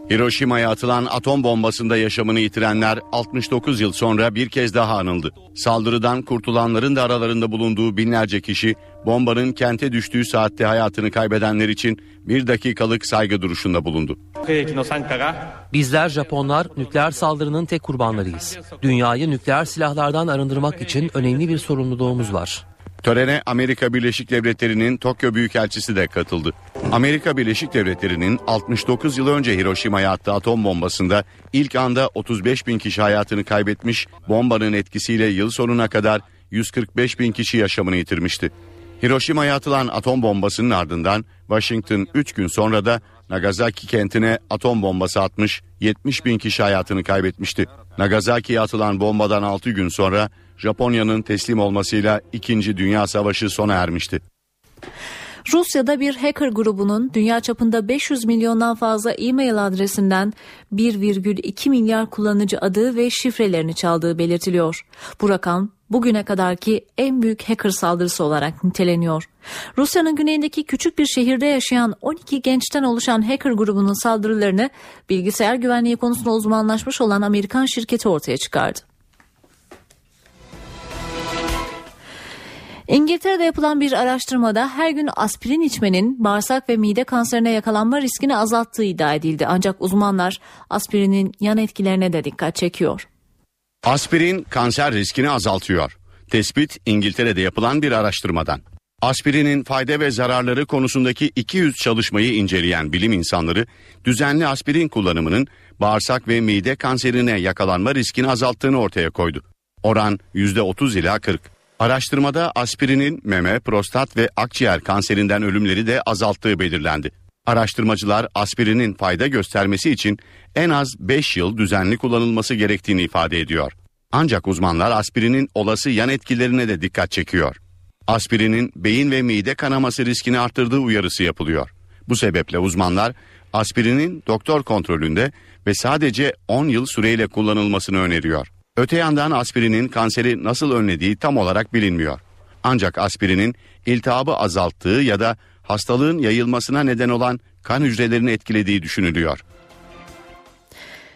Hiroşima'ya atılan atom bombasında yaşamını yitirenler 69 yıl sonra bir kez daha anıldı. Saldırıdan kurtulanların da aralarında bulunduğu binlerce kişi bombanın kente düştüğü saatte hayatını kaybedenler için bir dakikalık saygı duruşunda bulundu. Bizler Japonlar nükleer saldırının tek kurbanlarıyız. Dünyayı nükleer silahlardan arındırmak için önemli bir sorumluluğumuz var. Törene Amerika Birleşik Devletleri'nin Tokyo Büyükelçisi de katıldı. Amerika Birleşik Devletleri'nin 69 yıl önce Hiroşima'ya attığı atom bombasında ilk anda 35 bin kişi hayatını kaybetmiş, bombanın etkisiyle yıl sonuna kadar 145 bin kişi yaşamını yitirmişti. Hiroşima'ya atılan atom bombasının ardından Washington 3 gün sonra da Nagasaki kentine atom bombası atmış 70 bin kişi hayatını kaybetmişti. Nagasaki'ye atılan bombadan 6 gün sonra Japonya'nın teslim olmasıyla 2. Dünya Savaşı sona ermişti. Rusya'da bir hacker grubunun dünya çapında 500 milyondan fazla e-mail adresinden 1,2 milyar kullanıcı adı ve şifrelerini çaldığı belirtiliyor. Bu rakam bugüne kadarki en büyük hacker saldırısı olarak niteleniyor. Rusya'nın güneyindeki küçük bir şehirde yaşayan 12 gençten oluşan hacker grubunun saldırılarını bilgisayar güvenliği konusunda uzmanlaşmış olan Amerikan şirketi ortaya çıkardı. İngiltere'de yapılan bir araştırmada her gün aspirin içmenin bağırsak ve mide kanserine yakalanma riskini azalttığı iddia edildi. Ancak uzmanlar aspirinin yan etkilerine de dikkat çekiyor. Aspirin kanser riskini azaltıyor. Tespit İngiltere'de yapılan bir araştırmadan. Aspirinin fayda ve zararları konusundaki 200 çalışmayı inceleyen bilim insanları düzenli aspirin kullanımının bağırsak ve mide kanserine yakalanma riskini azalttığını ortaya koydu. Oran %30 ila 40. Araştırmada aspirinin meme, prostat ve akciğer kanserinden ölümleri de azalttığı belirlendi. Araştırmacılar aspirinin fayda göstermesi için en az 5 yıl düzenli kullanılması gerektiğini ifade ediyor. Ancak uzmanlar aspirinin olası yan etkilerine de dikkat çekiyor. Aspirinin beyin ve mide kanaması riskini arttırdığı uyarısı yapılıyor. Bu sebeple uzmanlar aspirinin doktor kontrolünde ve sadece 10 yıl süreyle kullanılmasını öneriyor. Öte yandan aspirinin kanseri nasıl önlediği tam olarak bilinmiyor. Ancak aspirinin iltihabı azalttığı ya da hastalığın yayılmasına neden olan kan hücrelerini etkilediği düşünülüyor.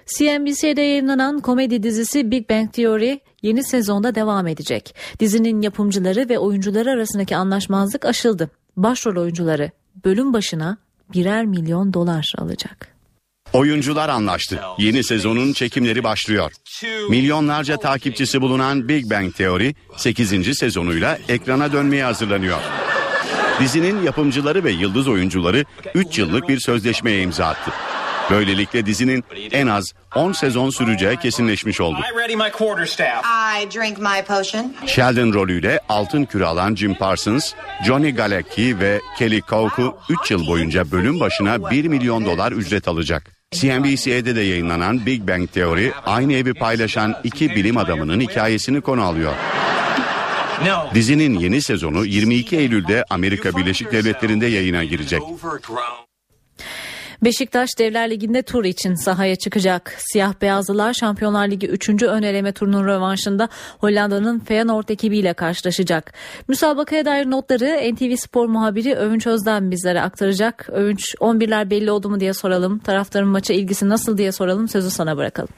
CNBC'de yayınlanan komedi dizisi Big Bang Theory yeni sezonda devam edecek. Dizinin yapımcıları ve oyuncuları arasındaki anlaşmazlık aşıldı. Başrol oyuncuları bölüm başına birer milyon dolar alacak. Oyuncular anlaştı. Yeni sezonun çekimleri başlıyor. Milyonlarca takipçisi bulunan Big Bang Theory 8. sezonuyla ekrana dönmeye hazırlanıyor. Dizinin yapımcıları ve yıldız oyuncuları 3 yıllık bir sözleşmeye imza attı. Böylelikle dizinin en az 10 sezon süreceği kesinleşmiş oldu. Sheldon rolüyle altın küre alan Jim Parsons, Johnny Galecki ve Kelly Coco 3 yıl boyunca bölüm başına 1 milyon dolar ücret alacak. CNBC'de de yayınlanan Big Bang Theory aynı evi paylaşan iki bilim adamının hikayesini konu alıyor. Dizinin yeni sezonu 22 Eylül'de Amerika Birleşik Devletleri'nde yayına girecek. Beşiktaş Devler Ligi'nde tur için sahaya çıkacak. Siyah Beyazlılar Şampiyonlar Ligi 3. ön eleme turunun rövanşında Hollanda'nın Feyenoord ekibiyle karşılaşacak. Müsabakaya dair notları NTV Spor muhabiri Övünç Özden bizlere aktaracak. Övünç 11'ler belli oldu mu diye soralım. Taraftarın maça ilgisi nasıl diye soralım. Sözü sana bırakalım.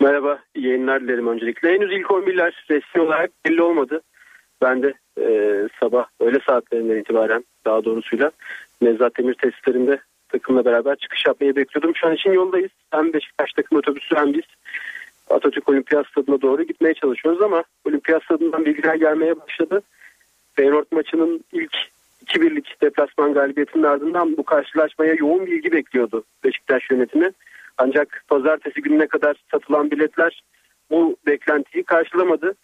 Merhaba, yayınlar dilerim öncelikle. Henüz ilk 11'ler resmi olarak belli olmadı. Ben de e, sabah öğle saatlerinden itibaren daha doğrusuyla Nevzat Demir testlerinde takımla beraber çıkış yapmayı bekliyordum. Şu an için yoldayız. Hem Beşiktaş takım otobüsü hem biz Atatürk Olimpiyat Stadı'na doğru gitmeye çalışıyoruz ama Olimpiyat Stadı'ndan bilgiler gelmeye başladı. Feyenoord maçının ilk 2-1'lik deplasman galibiyetinin ardından bu karşılaşmaya yoğun bilgi bekliyordu Beşiktaş yönetimi. Ancak pazartesi gününe kadar satılan biletler bu beklentiyi karşılamadı.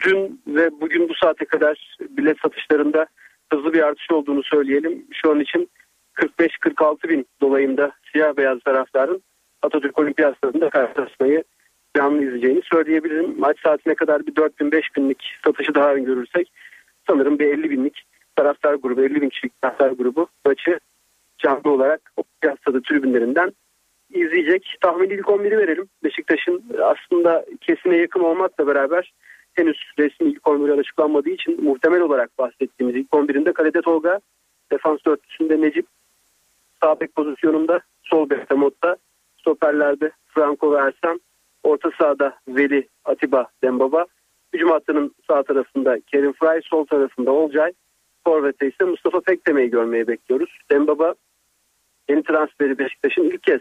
Dün ve bugün bu saate kadar bilet satışlarında hızlı bir artış olduğunu söyleyelim. Şu an için 45-46 bin dolayında siyah beyaz taraftarın Atatürk Olimpiyat Stadı'nda karşılaşmayı canlı izleyeceğini söyleyebilirim. Maç saatine kadar bir 4 bin 5 binlik satışı daha görürsek sanırım bir 50 binlik taraftar grubu 50 bin kişilik taraftar grubu maçı canlı olarak Olimpiyat Stadı tribünlerinden izleyecek. Tahmin ilk 11'i verelim. Beşiktaş'ın aslında kesine yakın olmakla beraber henüz resmi ilk 11'i açıklanmadığı için muhtemel olarak bahsettiğimiz ilk 11'inde kalede Tolga, defans dörtlüsünde Necip, sağ bek pozisyonunda sol bekte stoperlerde Franco ve Ersan, orta sahada Veli, Atiba, Dembaba, hücum hattının sağ tarafında Kerim Fry, sol tarafında Olcay, Forvet'te ise Mustafa Pekdeme'yi görmeyi bekliyoruz. Dembaba yeni transferi Beşiktaş'ın ilk kez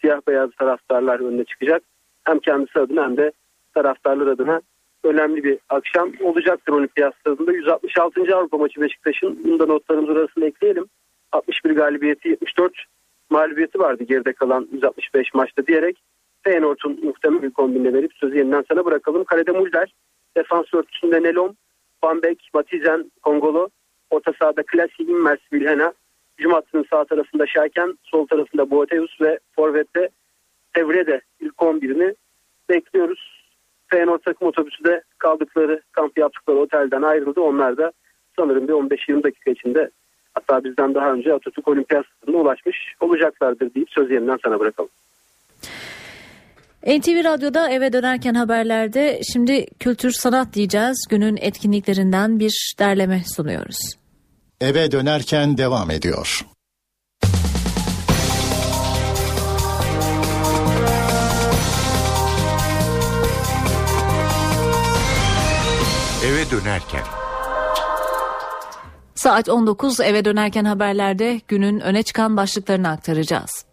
siyah beyaz taraftarlar önüne çıkacak. Hem kendisi adına hem de taraftarlar adına önemli bir akşam olacaktır olimpiyat stadında. 166. Avrupa maçı Beşiktaş'ın. Bunu da notlarımız arasında ekleyelim. 61 galibiyeti 74 mağlubiyeti vardı geride kalan 165 maçta diyerek Feyenoord'un muhtemel bir kombinle verip sözü yeniden sana bırakalım. Kalede Mulder, defans örtüsünde Nelom, Van Beek, Matizen, Kongolo, orta sahada Klasi, Immers, Vilhena, hücum hattının sağ tarafında Şaken, sol tarafında Boateus ve Forvet'te Evre'de ilk 11'ini bekliyoruz. Feyenoord takım otobüsü de kaldıkları, kamp yaptıkları otelden ayrıldı. Onlar da sanırım bir 15-20 dakika içinde hatta bizden daha önce Atatürk Olimpiyat Stadı'na ulaşmış olacaklardır deyip söz yeniden sana bırakalım. NTV Radyo'da eve dönerken haberlerde şimdi kültür sanat diyeceğiz. Günün etkinliklerinden bir derleme sunuyoruz. Eve dönerken devam ediyor. Eve dönerken. Saat 19 eve dönerken haberlerde günün öne çıkan başlıklarını aktaracağız.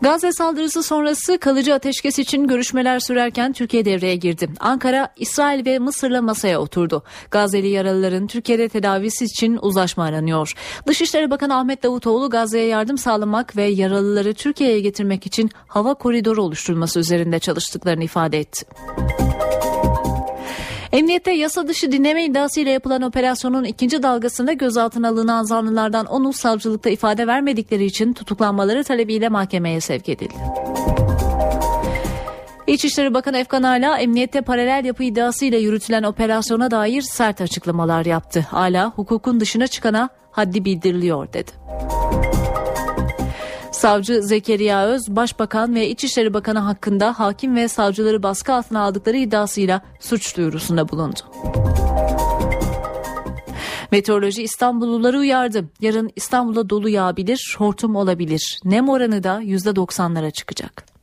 Gazze saldırısı sonrası kalıcı ateşkes için görüşmeler sürerken Türkiye devreye girdi. Ankara, İsrail ve Mısır'la masaya oturdu. Gazze'li yaralıların Türkiye'de tedavisi için uzlaşma aranıyor. Dışişleri Bakanı Ahmet Davutoğlu Gazze'ye yardım sağlamak ve yaralıları Türkiye'ye getirmek için hava koridoru oluşturulması üzerinde çalıştıklarını ifade etti. Emniyette yasa dışı dinleme iddiasıyla yapılan operasyonun ikinci dalgasında gözaltına alınan zanlılardan onu savcılıkta ifade vermedikleri için tutuklanmaları talebiyle mahkemeye sevk edildi. İçişleri Bakanı Efkan Ala emniyette paralel yapı iddiasıyla yürütülen operasyona dair sert açıklamalar yaptı. Ala hukukun dışına çıkana haddi bildiriliyor dedi. Savcı Zekeriya Öz, Başbakan ve İçişleri Bakanı hakkında hakim ve savcıları baskı altına aldıkları iddiasıyla suç duyurusunda bulundu. Meteoroloji İstanbulluları uyardı. Yarın İstanbul'da dolu yağabilir, hortum olabilir. Nem oranı da %90'lara çıkacak.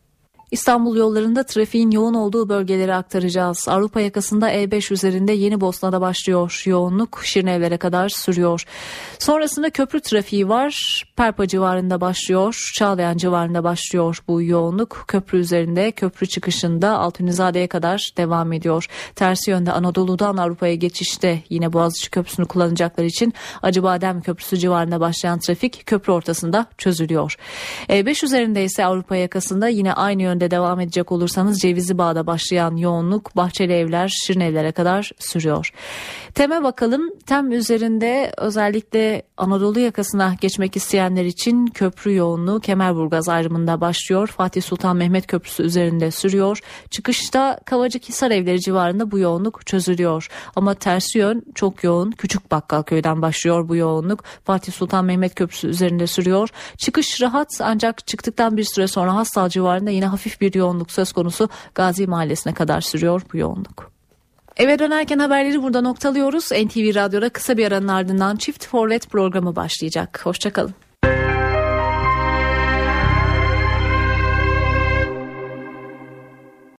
İstanbul yollarında trafiğin yoğun olduğu bölgeleri aktaracağız. Avrupa yakasında E5 üzerinde Yeni Bosna'da başlıyor. Yoğunluk Şirinevlere kadar sürüyor. Sonrasında köprü trafiği var. Perpa civarında başlıyor. Çağlayan civarında başlıyor bu yoğunluk. Köprü üzerinde köprü çıkışında Altunizade'ye kadar devam ediyor. Tersi yönde Anadolu'dan Avrupa'ya geçişte yine Boğaziçi Köprüsü'nü kullanacaklar için Acıbadem Köprüsü civarında başlayan trafik köprü ortasında çözülüyor. E5 üzerinde ise Avrupa yakasında yine aynı yönde yönde devam edecek olursanız Cevizli Bağ'da başlayan yoğunluk Bahçeli Evler, Şirin Evler'e kadar sürüyor. Tem'e bakalım. Tem üzerinde özellikle Anadolu yakasına geçmek isteyenler için köprü yoğunluğu Kemerburgaz ayrımında başlıyor. Fatih Sultan Mehmet Köprüsü üzerinde sürüyor. Çıkışta Kavacık Hisar Evleri civarında bu yoğunluk çözülüyor. Ama tersi yön çok yoğun. Küçük Bakkalköy'den başlıyor bu yoğunluk. Fatih Sultan Mehmet Köprüsü üzerinde sürüyor. Çıkış rahat ancak çıktıktan bir süre sonra Hastal civarında yine hafif bir yoğunluk söz konusu. Gazi Mahallesi'ne kadar sürüyor bu yoğunluk. Eve dönerken haberleri burada noktalıyoruz. NTV Radyo'da kısa bir aranın ardından Çift Forvet programı başlayacak. Hoşçakalın.